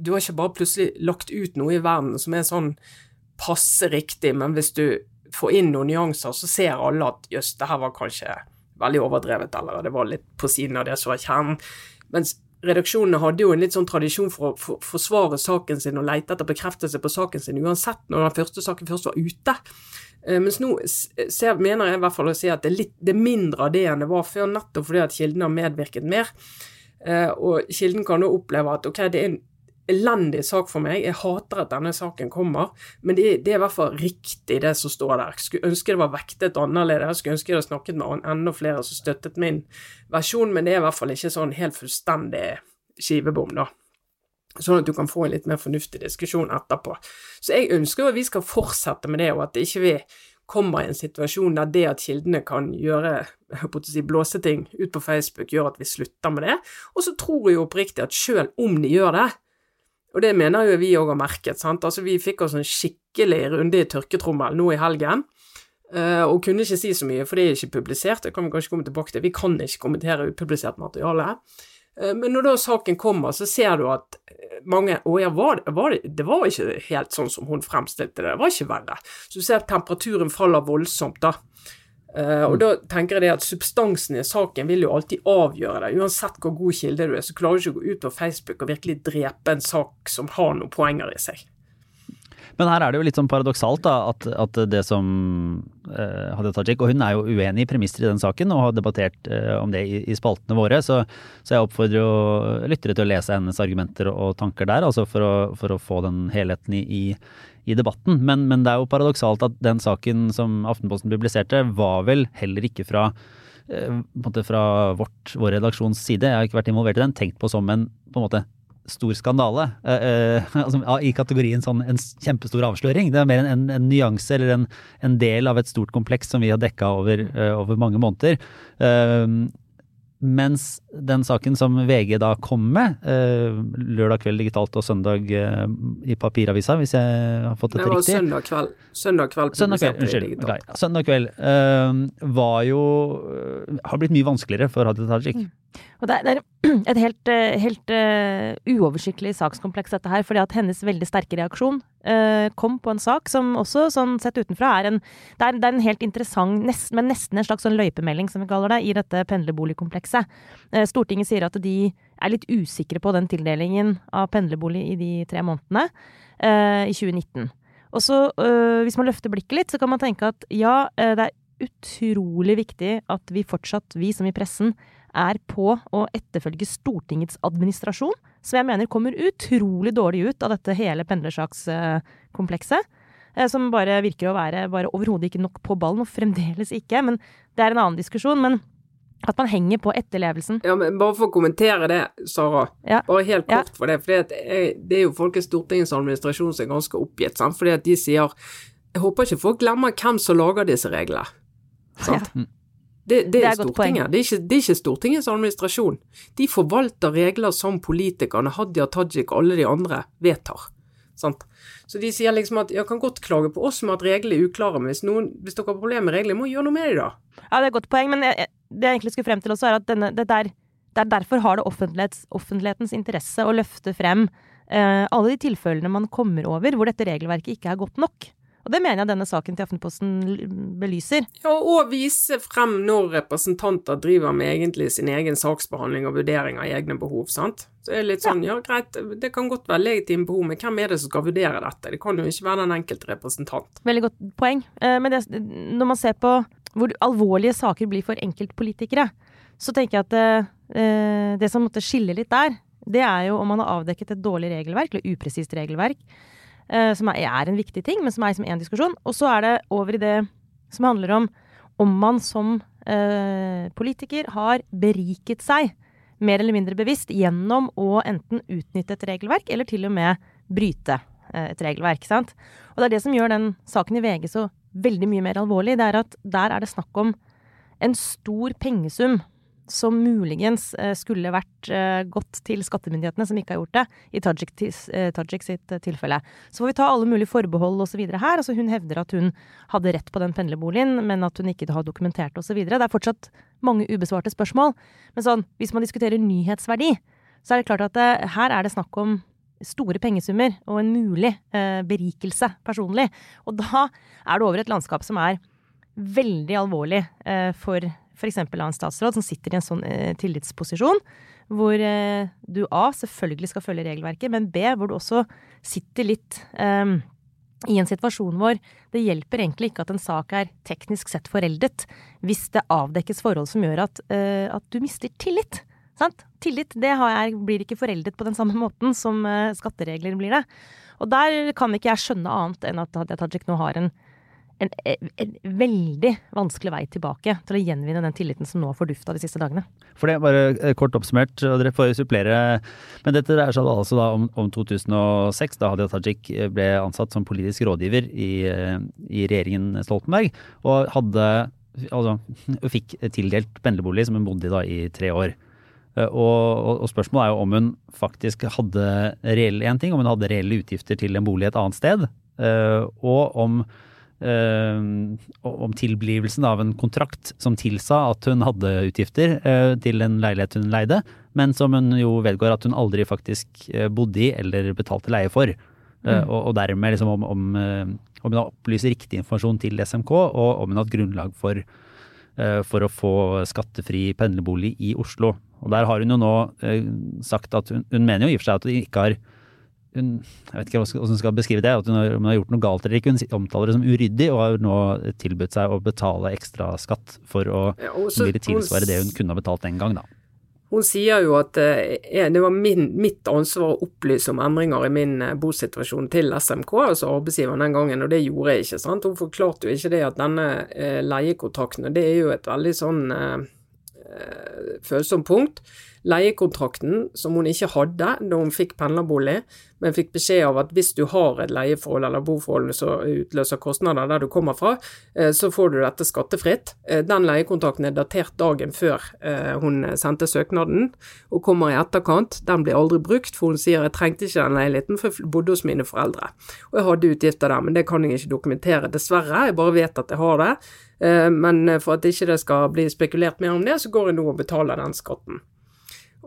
Du har ikke bare plutselig lagt ut noe i verden som er sånn passe riktig, men hvis du får inn noen nyanser, så ser alle at jøss, det her var kanskje veldig overdrevet, eller det var litt på siden av det som var kjernen. Mens redaksjonene hadde jo en litt sånn tradisjon for å forsvare saken sin og lete etter bekreftelse på saken sin, uansett når den første saken først var ute. Eh, mens nå ser, mener jeg i hvert fall å si at det er, litt, det er mindre av det enn det var før, nettopp fordi at kilden har medvirket mer. Uh, og kilden kan da oppleve at ok, det er en elendig sak for meg. Jeg hater at denne saken kommer, men det, det, er i hvert fall riktig, det som står der. Skulle ønske det var vektet annerledes. Skulle ønske jeg hadde snakket med enda flere som støttet min versjon, men det er i hvert fall ikke sånn helt fullstendig skivebom, da. Sånn at du kan få en litt mer fornuftig diskusjon etterpå. Så jeg ønsker jo at vi skal fortsette med det, og at ikke vi kommer i en situasjon der det at kildene kan gjøre si, blåseting ut på Facebook, gjør at vi slutter med det. Og så tror jeg oppriktig at selv om de gjør det, og det mener jo vi òg har merket. sant? Altså Vi fikk oss en skikkelig runde i tørketrommel nå i helgen. Uh, og kunne ikke si så mye, for det er ikke publisert. Det kan vi kanskje komme tilbake til. Vi kan ikke kommentere upublisert materiale. Uh, men når da saken kommer, så ser du at mange Å ja, var var det, det var ikke helt sånn som hun fremstilte det. Det var ikke verre. Så du ser at temperaturen faller voldsomt, da. Uh, og da tenker jeg at Substansen i saken vil jo alltid avgjøre det. Uansett hvor god kilde du er, så klarer du ikke å gå ut på Facebook og virkelig drepe en sak som har noen poenger i seg. Men her er det jo litt sånn paradoksalt da, at, at det som uh, Hadia Tajik Og hun er jo uenig i premisser i den saken og har debattert uh, om det i, i, spaltene våre. Så, så jeg oppfordrer jo lyttere til å lese hennes argumenter og tanker der, altså for å, for å få den helheten i, i i debatten. Men, men, det er jo paradoksalt at den saken som Aftenposten publiserte, var vel heller ikke fra, eh, fra vårt, vår redaksjons side, jeg har ikke vært involvert i den, tenkt på som en på en måte stor skandale. Eh, eh, altså, I kategorien sånn en kjempestor avsløring. Det er mer en, en, en nyanse eller en, en, del av et stort kompleks som vi har dekka over, uh, over mange måneder. Mens den saken som VG da kom med, eh, lørdag kveld digitalt og søndag eh, i papiravisa, hvis jeg har fått dette riktig Det var søndag kveld. Søndag kveld, søndag kveld unnskyld. Nei, Søndag kveld eh, var jo Har blitt mye vanskeligere for Hadia Tajik. Mm. Og det er, et helt, helt uh, uoversiktlig sakskompleks, dette her. fordi at hennes veldig sterke reaksjon uh, kom på en sak som også, sånn sett utenfra, er en, det er, det er en helt interessant, nest, men nesten en slags sånn løypemelding, som vi kaller det, i dette pendlerboligkomplekset. Uh, Stortinget sier at de er litt usikre på den tildelingen av pendlerbolig i de tre månedene i 2019. Og så, hvis man løfter blikket litt, så kan man tenke at ja, det er utrolig viktig at vi fortsatt, vi som i pressen, er på å etterfølge Stortingets administrasjon, som jeg mener kommer utrolig dårlig ut av dette hele pendlersakskomplekset. Eh, som bare virker å være bare overhodet ikke nok på ballen, og fremdeles ikke. Men det er en annen diskusjon. Men At man henger på etterlevelsen. Ja, men Bare for å kommentere det, Sara. Ja. Bare helt Ja. kort for det. For det er jo folk i Stortingets administrasjon som er ganske oppgitt. Sant? Fordi at de sier Jeg håper ikke folk glemmer hvem som lager disse reglene. Sant? Mm. Det, det, Det er. Stortinget. Det er, ikke, det er ikke Stortingets administrasjon. De forvalter regler som politikerne, Hadia Tajik og alle de andre vedtar. Sant? Så de sier liksom at jeg kan godt klage på oss med at reglene er uklare, men hvis, noen, hvis dere har problemer med reglene, må gjøre noe med det, da. Ja, det er et godt poeng, men jeg, det jeg egentlig skulle frem til også, er at denne, det, der, er derfor har det offentlighetens interesse å løfte frem eh, alle de tilfellene man kommer over hvor dette regelverket ikke er godt nok. Og det mener jeg denne saken til Aftenposten belyser. Ja, og vise frem når representanter driver med egentlig sin egen saksbehandling og vurdering av egne behov, sant. Så det er litt sånn, ja greit, det kan godt være legitime behov, men hvem er det som skal vurdere dette? Det kan jo ikke være den enkelte representant. Veldig godt poeng. Eh, men det, når man ser på hvor alvorlige saker blir for enkeltpolitikere, så tenker jeg at det, det som måtte skille litt der, det er jo om man har avdekket et dårlig regelverk, eller upresist regelverk, eh, som er, er en viktig ting, men som er liksom én diskusjon. Og så er det over i det som handler om om man som eh, politiker har beriket seg mer eller mindre bevisst gjennom å enten utnytte et regelverk, eller til og med bryte eh, et regelverk. sant? Og det er det som gjør den saken i VG så veldig mye mer alvorlig. Det er at der er det snakk om en stor pengesum som muligens eh, skulle vært eh, gått til skattemyndighetene, som ikke har gjort det, i Tajik, eh, Tajik sitt tilfelle. Så får vi ta alle mulige forbehold osv. her. Altså hun hevder at hun hadde rett på den pendlerboligen, men at hun ikke har dokumentert osv. Det er fortsatt mange ubesvarte spørsmål. Men sånn, hvis man diskuterer nyhetsverdi, så er det klart at det, her er det snakk om store pengesummer og en mulig eh, berikelse personlig. Og da er det over et landskap som er veldig alvorlig eh, for f.eks. av en statsråd som sitter i en sånn eh, tillitsposisjon, hvor eh, du A selvfølgelig skal følge regelverket, men B hvor du også sitter litt eh, i en situasjon hvor det hjelper egentlig ikke at en sak er teknisk sett foreldet, hvis det avdekkes forhold som gjør at, eh, at du mister tillit. Sant? Tillit det jeg, blir ikke foreldet på den samme måten som eh, skatteregler blir det. Og der kan ikke jeg skjønne annet enn at Hadia Tajik nå har en, en, en veldig vanskelig vei tilbake til å gjenvinne den tilliten som nå har fordufta de siste dagene. For det, bare eh, kort oppsummert, og dere får supplere, men dette dreier seg altså da om, om 2006, da Hadia Tajik eh, ble ansatt som politisk rådgiver i, eh, i regjeringen Stoltenberg, og hadde altså, fikk tildelt pendlerbolig som hun bodde i da i tre år. Eh, Og, og, spørsmålet er jo om hun faktisk hadde reelle en ting, om hun hadde reelle utgifter til en bolig et annet sted, eh, og om eh, om tilblivelsen av en kontrakt som tilsa at hun hadde utgifter eh, til en leilighet hun leide, men som hun jo vedgår at hun aldri faktisk eh, bodde i eller betalte leie for. Mm. og, og dermed liksom om, om, eh, om hun har opplyst riktig informasjon til SMK, og om hun har hatt grunnlag for, eh, for å få skattefri pendlerbolig i Oslo. Og der har hun jo nå eh, sagt at hun, hun mener jo i og for seg at hun ikke har hun, jeg vet ikke hvordan hun skal beskrive det, at hun har, hun har gjort noe galt eller ikke. Hun omtaler det som uryddig, og har nå tilbudt seg å betale ekstra skatt for å Ja, og ville tilsvare det hun kunne ha betalt den gang, da. Hun sier jo at eh, det var min, mitt ansvar å opplyse om endringer i min eh, bosituasjon til SMK, altså arbeidsgiveren den gangen, og det gjorde jeg ikke. sant? Hun forklarte jo ikke det at denne eh, leiekontrakten, og det er jo et veldig sånn eh, følsomt punkt. Leiekontrakten som hun ikke hadde da hun fikk pendlerbolig, men fikk beskjed av at hvis du har et leieforhold eller boforhold som utløser kostnader der du kommer fra, eh, så får du dette skattefritt. Eh, Den leiekontrakten er datert dagen før eh, hun sendte søknaden, og kommer i etterkant. Den blir aldri brukt, for hun sier jeg trengte ikke den leiligheten, for jeg bodde hos mine foreldre. Og jeg hadde utgifter der, men det kan jeg ikke dokumentere, dessverre. Jeg bare vet at jeg har det. Men for at ikke det skal bli spekulert mer om det, så går jeg nå og betaler den skatten.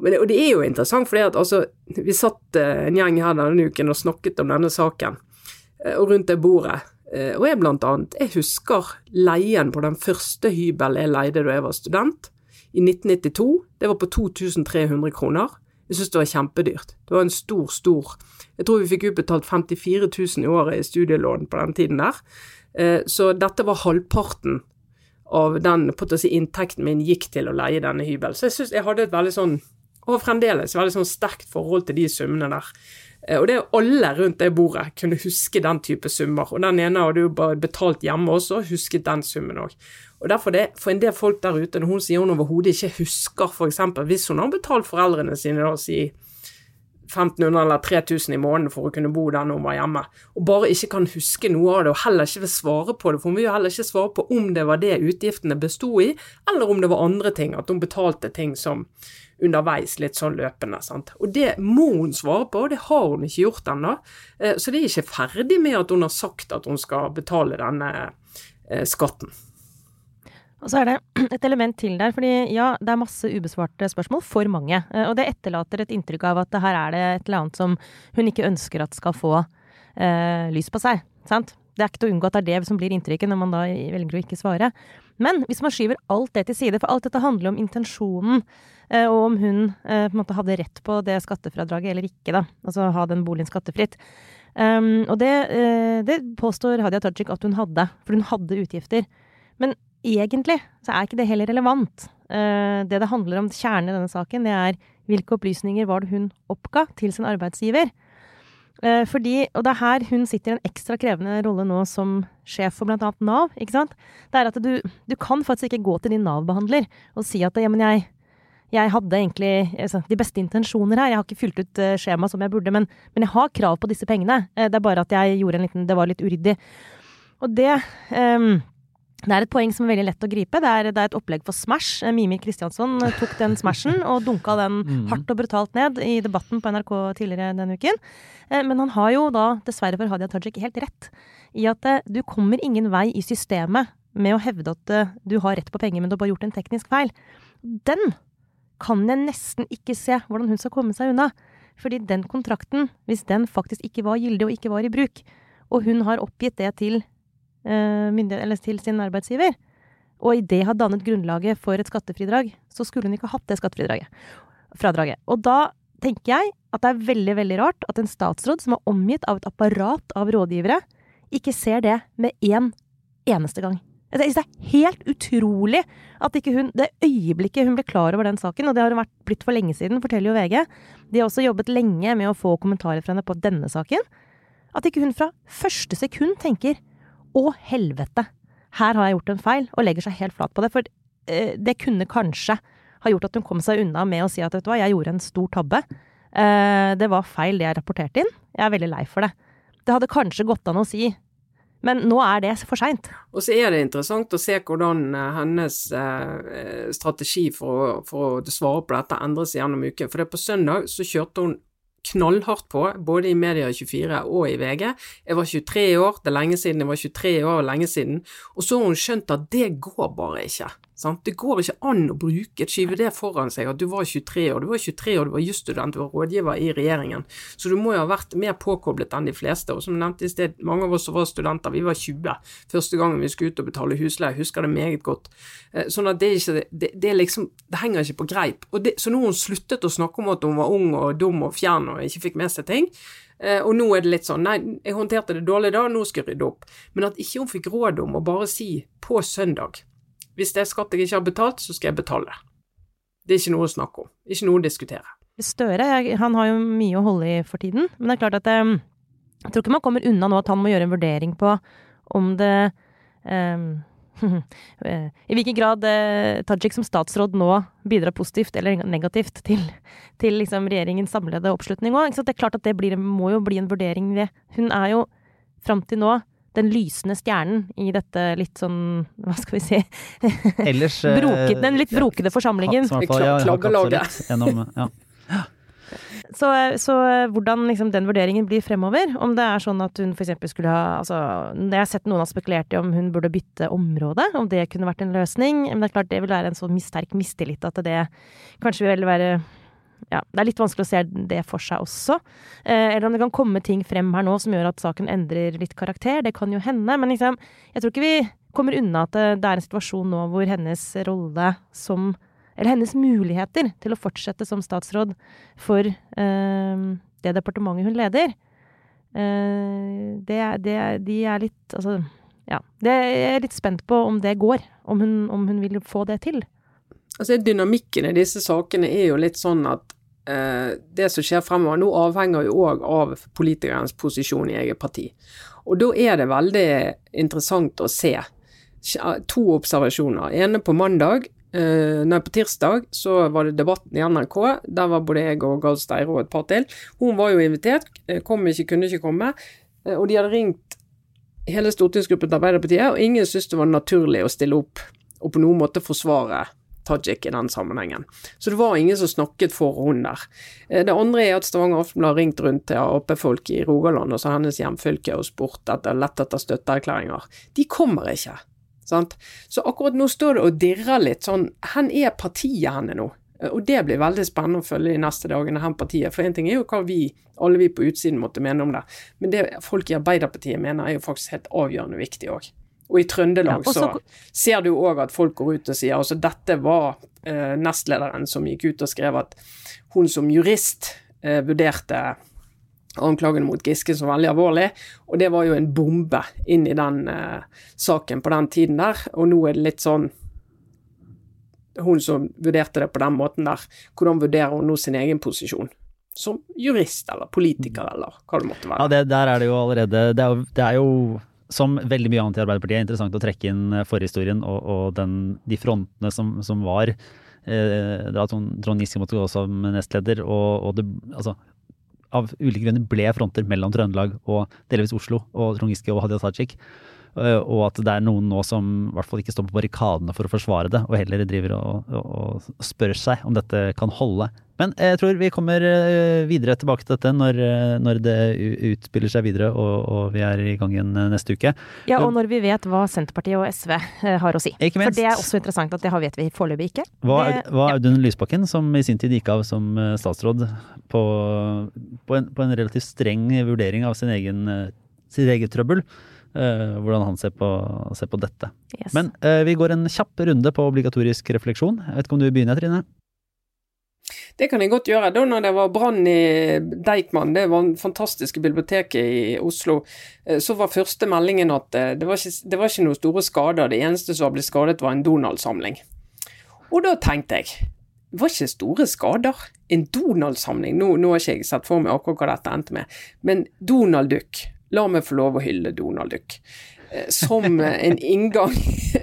Men og det er jo interessant, for altså, vi satt eh, en gjeng her denne uken og snakket om denne saken, eh, og rundt det bordet. Eh, og jeg blant annet, jeg husker leien på den første hybelen jeg leide da jeg var student, i 1992. Det var på 2300 kroner. Jeg syntes det var kjempedyrt. Det var en stor, stor Jeg tror vi fikk utbetalt 54 000 i året i studielån på den tiden der. Så dette var halvparten av den si, inntekten min gikk til å leie denne hybelen. Så jeg synes jeg hadde et veldig sånn og fremdeles veldig sånn sterkt forhold til de summene der. Eh, og det er alle rundt det bordet kunne huske den type summer. Og den ene hadde jo bare betalt hjemme også, husket den summen òg. Og derfor det, For en del folk der ute, når hun sier hun overhodet ikke husker f.eks. hvis hun har betalt foreldrene sine da, si 1500 eller 3000 i måneden for å kunne bo der når hun var hjemme, og bare ikke kan huske noe av det, og heller ikke vil svare på det, for hun vil jo heller ikke svare på om det var det utgiftene besto i, eller om det var andre ting, at hun betalte ting som underveis, litt sånn løpende. sant? Og det må hun svare på, og det har hun ikke gjort ennå. Eh, så det er ikke ferdig med at hun har sagt at hun skal betale denne eh, skatten. Og så er det et element til der, fordi ja, det er masse ubesvarte spørsmål, for mange. Eh, og det etterlater et inntrykk av at her er det et eller annet som hun ikke ønsker at skal få eh, lys på seg. Sant? Det er ikke til å unngå at det er det som blir inntrykket når man da velger å ikke svare. Men hvis man skyver alt det til side, for alt dette handler om intensjonen, eh, og om hun eh, på en måte hadde rett på det skattefradraget eller ikke, da. Altså ha den boligen skattefritt. Um, og det, uh, det, påstår Hadia Tajik at hun hadde, for hun hadde utgifter. Men egentlig så er ikke det heller relevant. Det det handler om, kjernen i denne saken, det er hvilke opplysninger var det hun oppga til sin arbeidsgiver. Uh, fordi, og det er her hun sitter i en ekstra krevende rolle nå som sjef for annet Nav. ikke sant? Det er at du, du kan faktisk ikke gå til din Nav-behandler og si at ja, men jeg, jeg hadde egentlig altså, de beste intensjoner her. Jeg har ikke fylt ut uh, skjema som jeg burde, men, men, jeg har krav på disse pengene. Uh, det er bare at jeg gjorde en liten Det var litt uryddig. Og det um, det er et poeng som er veldig lett å gripe. Det er, det er et opplegg for Smash. Mimir Kristiansson tok den Smashen og dunka den mm. hardt og brutalt ned i debatten på NRK tidligere denne uken. Men han har jo da, dessverre for Hadia Tajik, helt rett i at du kommer ingen vei i systemet med å hevde at du har rett på penger, men du har bare gjort en teknisk feil. Den kan jeg nesten ikke se hvordan hun skal komme seg unna. Fordi den kontrakten, hvis den faktisk ikke var gyldig og ikke var i bruk, og hun har oppgitt det til, uh, til sin arbeidsgiver, og i det har dannet grunnlaget for et skattefridrag, så skulle hun ikke hatt det skattefradraget. Og da tenker jeg at det er veldig, veldig rart at en statsråd som er omgitt av et apparat av rådgivere, ikke ser det med én eneste gang. Det er helt utrolig at ikke hun Det øyeblikket hun ble klar over den saken, og det har hun vært blitt for lenge siden, forteller jo VG De har også jobbet lenge med å få kommentarer fra henne på denne saken. At ikke hun fra første sekund tenker 'Å, helvete, her har jeg gjort en feil', og legger seg helt flat på det. For eh, det kunne kanskje ha gjort at hun kom seg unna med å si at 'vet du hva, jeg gjorde en stor tabbe'. Eh, det var feil det jeg rapporterte inn. Jeg er veldig lei for det. Det hadde kanskje gått an å si men nå er det for seint. Og så er det interessant å se hvordan eh, hennes strategi for å, for å svare på dette endres gjennom uken. For det på søndag så kjørte hun knallhardt på, både i Media24 og i VG. Jeg var 23 år, det er lenge siden, jeg var 23 år, lenge siden. Og så har hun skjønt at det går bare ikke. Sant? Det går ikke an å bruke, skyve det foran seg at du var 23 år. Du var 23 år, du var jusstudent, du var rådgiver i regjeringen. Så du må jo ha vært mer påkoblet enn de fleste. Og som nevnte i sted, mange av oss som var studenter, vi var 20 første gangen vi skulle ut og betale husleie. Husker det meget godt. Eh, sånn at det er ikke det, det, liksom, det henger ikke på greip. Det, så nå har hun sluttet å snakke om at hun var ung og dum og fjern og ikke fikk med seg ting. Eh, og nå er det litt sånn Nei, jeg håndterte det dårlig da, nå skal jeg rydde opp. Men at ikke hun fikk råd om å bare si på søndag hvis det er skatt jeg ikke har betalt, så skal jeg betale. Det er ikke noe å snakke om. Ikke noe å diskutere. Støre han har jo mye å holde i for tiden, men det er klart at um, jeg tror ikke man kommer unna nå at han må gjøre en vurdering på om det um, I hvilken grad uh, Tajik som statsråd nå bidrar positivt eller negativt til, til liksom regjeringens samlede oppslutning òg. Det er klart at det blir, må jo bli en vurdering. Hun er jo fram til nå den lysende stjernen i dette litt sånn, hva skal vi si Ellers Broket, Den litt brokete forsamlingen. Klaggelaget. Ja. Så, så, hvordan liksom den vurderingen blir fremover, om det er sånn at hun f.eks. skulle ha altså, Jeg har sett noen har spekulert i om hun burde bytte område, om det kunne vært en løsning. Men det er klart det vil være en så sterk mistillit at det kanskje vil være ja, det er litt vanskelig å se det for seg også. Eh, eller om det kan komme ting frem her nå som gjør at saken endrer litt karakter. Det kan jo hende. Men liksom, jeg tror ikke vi kommer unna at det, det er en situasjon nå hvor hennes rolle som Eller hennes muligheter til å fortsette som statsråd for eh, det departementet hun leder, eh, det, det, de er litt Altså, ja. Det er litt spent på om det går. Om hun, om hun vil få det til. Altså Dynamikken i disse sakene er jo litt sånn at eh, det som skjer fremover nå, avhenger jo òg av politikernes posisjon i eget parti. Og da er det veldig interessant å se to observasjoner. ene på mandag, eh, nei, på tirsdag så var det debatten i NRK. Der var både jeg og Gahr Steire og et par til. Hun var jo invitert, eh, kom ikke, kunne ikke komme. Eh, og de hadde ringt hele stortingsgruppen til Arbeiderpartiet, og ingen syntes det var naturlig å stille opp og på noen måte forsvare Tajik i den sammenhengen. Så det var ingen som snakket for hun der. Eh, det andre er at Stavanger Aftenblad har ringt rundt til Ap-folk i Rogaland, altså hennes hjemfylke, og spurt etter lett etter støtteerklæringer. De kommer ikke. Sant? Så akkurat nå står det og dirrer litt sånn Hvor er partiet henne nå? Og det blir veldig spennende å følge de neste dagene, hen partiet. For én ting er jo hva vi, alle vi på utsiden måtte mene om det, men det folk i Arbeiderpartiet mener er jo faktisk helt avgjørende viktig òg. Og i Trøndelag ja, så ser du òg at folk går ut og sier altså dette var eh, nestlederen som gikk ut og skrev at hun som jurist eh, vurderte anklagene mot Giske som veldig alvorlig, og det var jo en bombe inn i den eh, saken på den tiden der, og nå er det litt sånn Hun som vurderte det på den måten der, hvordan vurderer hun nå sin egen posisjon? Som jurist eller politiker eller hva det måtte være. Ja, det, der er det jo allerede Det er jo, det er jo som veldig mye annet i Arbeiderpartiet, er interessant å trekke inn eh, forhistorien og, og den, de frontene som, som var. Eh, Trond Giske måtte gå som nestleder, og, og det, altså, av ulike grunner ble fronter mellom Trøndelag og delvis Oslo og Trond Giske og Hadia Tajik. Eh, og at det er noen nå som i hvert fall ikke står på barrikadene for å forsvare det, og heller driver og, og, og spør seg om dette kan holde. Men jeg tror vi kommer eh, videre tilbake til dette når, eh, når det utspiller seg videre og, og, vi er i gang igjen neste uke. Ja, og når vi vet hva Senterpartiet og SV har å si. Ikke minst. For det er også interessant at det vet vi foreløpig ikke. Hva, hva er Audun Lysbakken, som i sin tid gikk av som statsråd på, på, en, på en relativt streng vurdering av sin egen, sitt eget trøbbel, Uh, hvordan han ser på, ser på dette. Yes. Men uh, vi går en kjapp runde på obligatorisk refleksjon. Jeg vet ikke om du begynner, Trine? Det kan jeg godt gjøre. Da når det var brann i Deichman, det var det fantastiske biblioteket i Oslo, uh, så var første meldingen at det var, ikke, det var ikke noen store skader. Det eneste som ble skadet, var en Donald-samling. Og da tenkte jeg det var ikke store skader. En Donald-samling, nå, nå, har ikke jeg sett for meg akkurat hva dette endte med, men Donald Duck La meg få lov å hylle Donald Duck. Eh, som en inngang,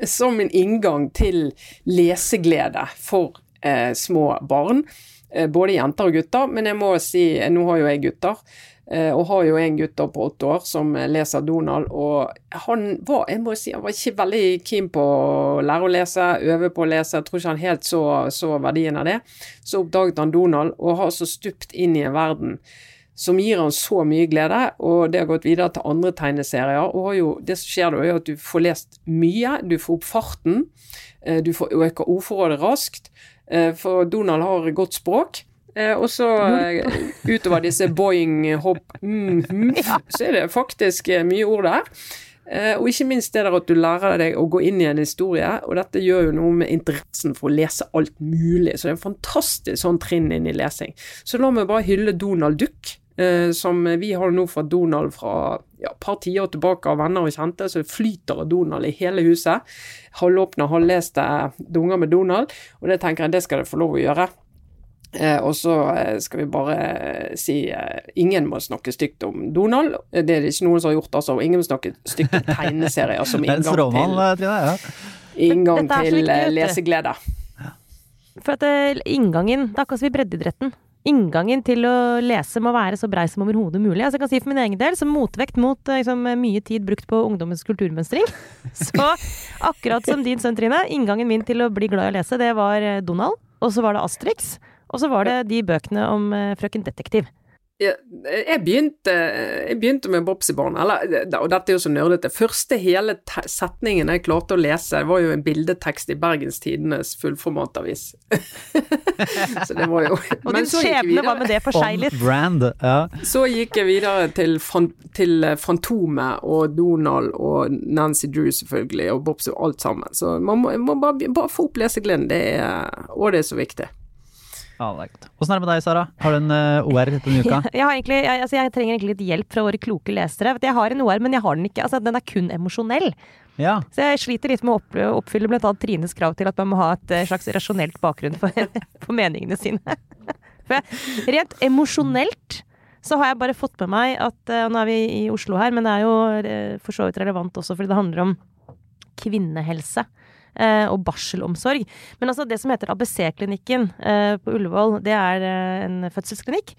som en inngang til leseglede for eh, små barn. Eh, både jenter og gutter, men jeg må si, eh, nå har jo jeg gutter. Eh, og har jo en gutt på åtte år som leser Donald, og han var jeg må si, han var ikke veldig keen på å lære å lese, øve på å lese, jeg tror ikke han helt så, så verdien av det. Så oppdaget han Donald, og har så stupt inn i en verden som gir han så mye glede, og det har gått videre til andre tegneserier. og jo, Det som skjer da, er at du får lest mye, du får opp farten, eh, du får øker ordforrådet raskt, eh, for Donald har godt språk. Eh, og så utover disse boing, hopp, mm, mm, så er det faktisk mye ord der. Og ikke minst det der at du lærer deg å gå inn i en historie, og dette gjør jo noe med interessen for å lese alt mulig. Så det er en fantastisk sånn trinn inn i lesing. Så la meg bare hylle Donald Duck eh, som vi har nå fått Donald fra ja, et par tiår tilbake av venner og kjente, så flyter av Donald i hele huset. Halvåpne, halvleste dunger med Donald, og det tenker jeg det skal det få lov å gjøre. Eh, og så eh, skal vi bare eh, si eh, ingen må snakke stygt om Donald. Det er det ikke noen som har gjort, altså. Ingen må snakke stygt om tegneserier som inngang til, ja. inngang til leseglede. For at inngangen Det er akkurat som i breddeidretten inngangen til å lese må være så brei som overhodet mulig. Altså jeg kan si For min egen del, som motvekt mot eh, liksom, mye tid brukt på ungdommens kulturmønstring, så akkurat som din sønn Trine, inngangen min til å bli glad i å lese, det var eh, Donald, og så var det Asterix, og så var det de bøkene om uh, frøken Detektiv jeg, begynte, jeg begynte med Bobsy-barn, og dette er jo så nerdete. Første hele setningen jeg klarte å lese, var jo en bildetekst i Bergens Tidendes fullformatavis. så det var jo Og din skjebne var med det for seg litt. Brand, ja. Så gikk jeg videre til, til Fantomet og Donald og Nancy Drew, selvfølgelig, og Bobsy og alt sammen. Så man må, må bare, bare, få opp lesegleden, og det er så viktig. Ja, det er godt. Åssen er det med deg, Sara? Har du en uh, OR denne uka? jeg, egentlig, jeg, altså, jeg, trenger egentlig litt hjelp fra våre kloke lesere. Jeg har en OR, men jeg har den ikke. Altså, den er kun emosjonell. Ja. Så jeg sliter litt med å oppfylle annet Trines krav til at man må ha et eh, slags rasjonelt bakgrunn for, for meningene sine. For rent emosjonelt så har jeg bare fått med meg at og Nå er vi i Oslo her, men det er jo for så vidt relevant også fordi det handler om kvinnehelse. Uh, og barselomsorg. Men altså det som heter ABC-klinikken på Ullevål, det er en fødselsklinikk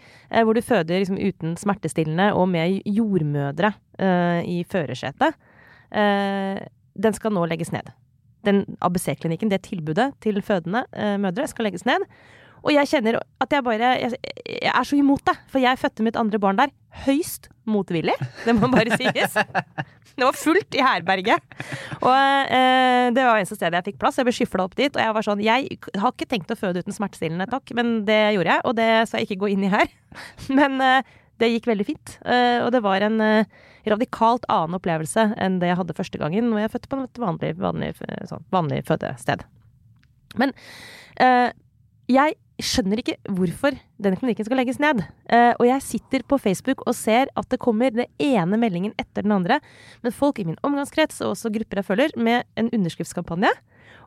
hvor du føder liksom, uten smertestillende og med jordmødre i førersetet. den skal nå legges ned. Den ABC-klinikken, det tilbudet til fødende mødre, skal legges ned. Og jeg kjenner at jeg bare jeg, jeg, er så imot det. For jeg fødte mitt andre barn der høyst motvillig. Det må bare sies. Det var fullt i herberget. Og eh, det var eneste stedet jeg fikk plass. Jeg ble skyfla opp dit. Og jeg var sånn Jeg har ikke tenkt å føde uten smertestillende, takk. Men det gjorde jeg, og det skal jeg ikke gå inn i her. Men eh, det gikk veldig fint. Eh, og det var en eh, radikalt annen opplevelse enn det jeg hadde første gangen når jeg fødte på et vanlig, vanlig, sånn, vanlig fødested. Men eh, jeg skjønner ikke hvorfor denne klinikken skal legges ned. Uh, og jeg sitter på Facebook og ser at det kommer den ene meldingen etter den andre. Men folk i min omgangskrets og også grupper jeg følger, med en underskriftskampanje.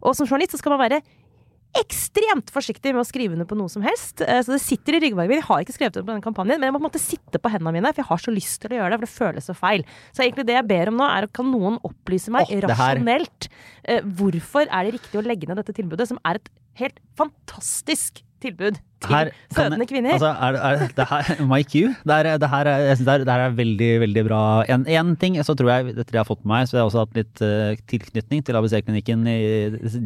Og som journalist så skal man være ekstremt forsiktig med å skrive under på noe som helst. Uh, så det sitter i ryggmargen min. Jeg har ikke skrevet under på den kampanjen, men jeg må på en måte sitte på hendene mine, for jeg har så lyst til å gjøre det, for det føles så feil. Så egentlig det jeg ber om nå, er kan noen opplyse meg oh, rasjonelt uh, hvorfor er det riktig å legge ned dette tilbudet, som er et helt fantastisk tilbud til her, fødende kvinner. Altså, er, er, det her, Mike Q, det, er, det, her, jeg synes det, er, det her er veldig, veldig bra. En, en ting så tror jeg, etter det jeg har fått med meg, så har også hatt litt uh, tilknytning til ABC-klinikken i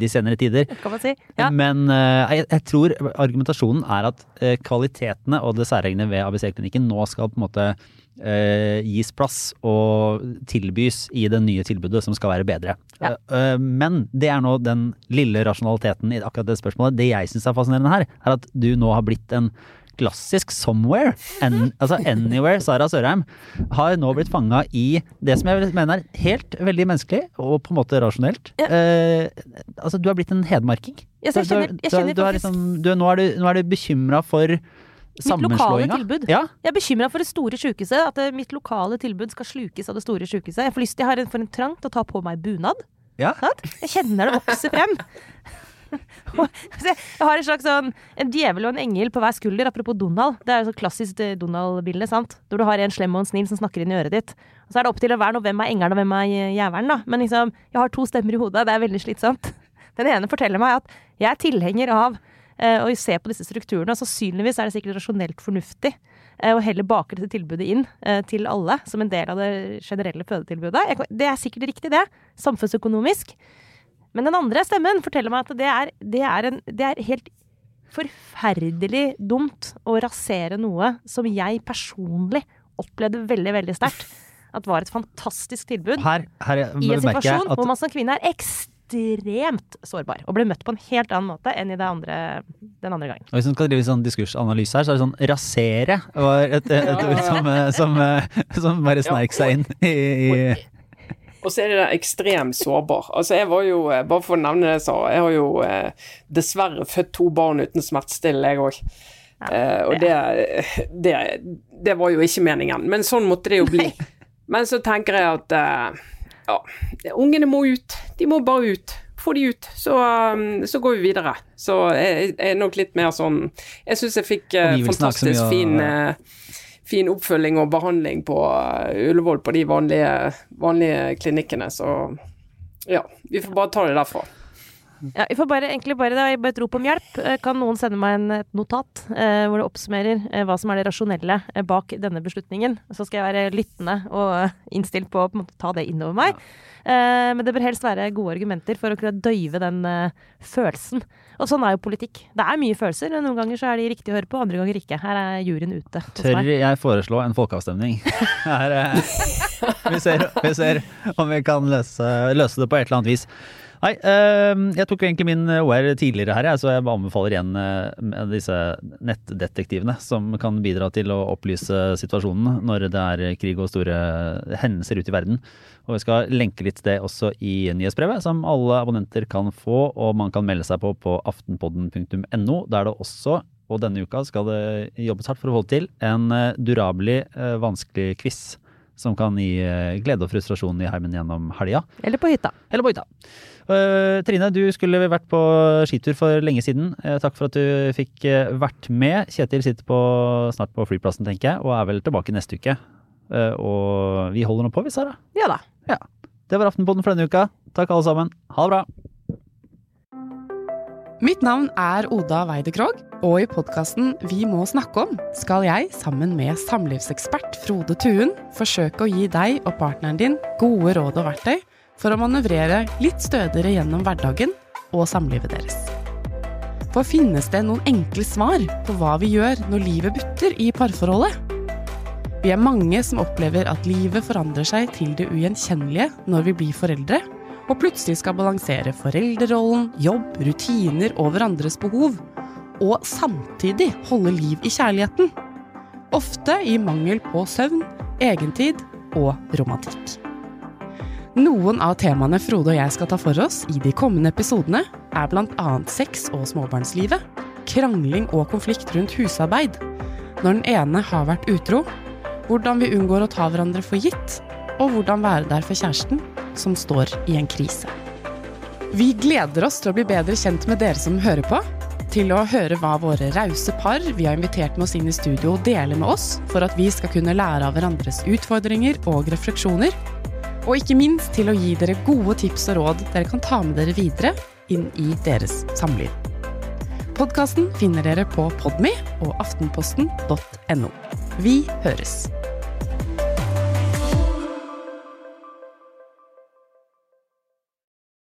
de senere tider. Kan man si. Ja. Men uh, jeg, jeg, tror argumentasjonen er at uh, kvalitetene og det særegne ved ABC-klinikken nå skal på en måte Uh, gis plass og tilbys i det nye tilbudet som skal være bedre. Ja. Uh, uh, men det er nå den lille rasjonaliteten i akkurat det spørsmålet. Det jeg syns er fascinerende her, er at du nå har blitt en klassisk somewhere. En, altså anywhere. Sara Sørheim har nå blitt fanga i det som jeg mener er helt veldig menneskelig og på en måte rasjonelt. Ja. altså du har blitt en hedmarking. Yes, jeg kjenner, jeg kjenner du, du, du, liksom, nå er du, nå er du bekymra for Mitt lokale tilbud. Ja. Jeg er bekymra for det store sjukehuset. At mitt lokale tilbud skal slukes av det store sjukehuset. Jeg får lyst, jeg har en, for en trang til å ta på meg bunad. Ja. Jeg kjenner det vokser frem. jeg har en slags sånn En djevel og en engel på hver skulder, apropos Donald. Det er jo så klassisk eh, Donald-bilde, sant. Når du har en slem og en snill som snakker inn i øret ditt. Og så er det opp til hver noe hvem er engelen og hvem er jævelen, da. Men liksom, jeg har to stemmer i hodet. Det er veldig slitsomt. Den ene forteller meg at jeg er tilhenger av Eh, og se på disse strukturene. Og sannsynligvis er det sikkert rasjonelt fornuftig eh, å heller bake dette tilbudet inn eh, til alle som en del av det generelle fødetilbudet. Det er sikkert riktig, det. Samfunnsøkonomisk. Men den andre stemmen forteller meg at det er, det er, en, det er helt forferdelig dumt å rasere noe som jeg personlig opplevde veldig, veldig sterkt. At var et fantastisk tilbud. Her, her I en situasjon hvor man som kvinne er ekstremt ekstremt sårbar. Og ble møtt på en helt annen måte enn i andre, den andre gangen. Og Hvis man skal drive sånn diskursanalyse her, så er det sånn rasere var et, et, et ord som, som, som, bare sneik seg inn i, i og så er det ekstremt sårbar. Altså jeg var jo, eh, Bare for å nevne det, jeg sa, jeg har jo eh, dessverre født to barn uten smertestillende, jeg òg. Ja, eh, og det, det, det, var jo ikke meningen, men sånn måtte det jo bli. Men så tenker jeg at eh, ja, ungene må ut. De må bare ut. Få de ut, så, um, så går vi videre. Så jeg, er nok litt mer sånn Jeg syns jeg fikk uh, fantastisk fin, uh, fin oppfølging og behandling på uh, Ullevål på de vanlige, vanlige klinikkene, så ja. Vi får bare ta det derfra. Ja, vi får bare, egentlig bare, det bare et rop om hjelp. Eh, kan noen sende meg en, et notat eh, hvor det oppsummerer eh, hva som er det rasjonelle eh, bak denne beslutningen? Så skal jeg være lyttende og eh, innstilt på å på måte, ta det innover meg. Ja. Eh, men det bør helst være gode argumenter for å kunne døyve den følelsen. Og sånn er jo politikk. Det er mye følelser. Noen ganger så er de riktige å høre på, andre ganger ikke. Her er juryen ute. Tør jeg foreslå en folkeavstemning? Her, vi, ser, vi, ser, om vi kan løse, løse det på et eller annet vis. Nei, ehm, jeg tok egentlig min OR tidligere her, så jeg anbefaler igjen eh, disse nettdetektivene som kan bidra til å opplyse situasjonen når det er krig og store hendelser ute i verden. Og vi skal lenke litt det også i nyhetsbrevet, som alle abonnenter kan få, og man kan melde seg på på aftenpodden.no. Der det også, og denne uka skal det jobbes hardt for å få til, en eh, durabelig, eh, vanskelig quiz som kan gi eh, glede og frustrasjon i heimen gjennom helga. Eller på hytta. Eller på hytta. Eh, Trine, du skulle vært på skitur for lenge siden. Eh, takk for at du fikk eh, vært med. Kjetil sitter på, snart på flyplassen, tenker jeg, og er vel tilbake neste uke. Eh, og vi holder nå på, vi, Sara. Ja da. Det var Aftenposten for denne uka. Takk alle sammen. Ha det bra. Mitt navn er Oda Weide Krogh, og i podkasten Vi må snakke om skal jeg, sammen med samlivsekspert Frode Tuen, forsøke å gi deg og partneren din gode råd og verktøy for å manøvrere litt stødigere gjennom hverdagen og samlivet deres. For finnes det noen enkle svar på hva vi gjør når livet butter i parforholdet? Vi er mange som opplever at livet forandrer seg til det ugjenkjennelige når vi blir foreldre, og plutselig skal balansere foreldrerollen, jobb, rutiner og hverandres behov, og samtidig holde liv i kjærligheten. Ofte i mangel på søvn, egentid og romantikk. Noen av temaene Frode og jeg skal ta for oss i de kommende episodene, er bl.a. sex og småbarnslivet, krangling og konflikt rundt husarbeid, når den ene har vært utro, hvordan vi unngår å ta hverandre for gitt, og hvordan være der for kjæresten som står i en krise. Vi gleder oss til å bli bedre kjent med dere som hører på, til å høre hva våre rause par vi har invitert med oss inn i studio deler med oss, for at vi skal kunne lære av hverandres utfordringer og refleksjoner, og ikke minst til å gi dere gode tips og råd dere kan ta med dere videre inn i deres samliv. Podkasten finner dere på Podme og aftenposten.no. Vi høres!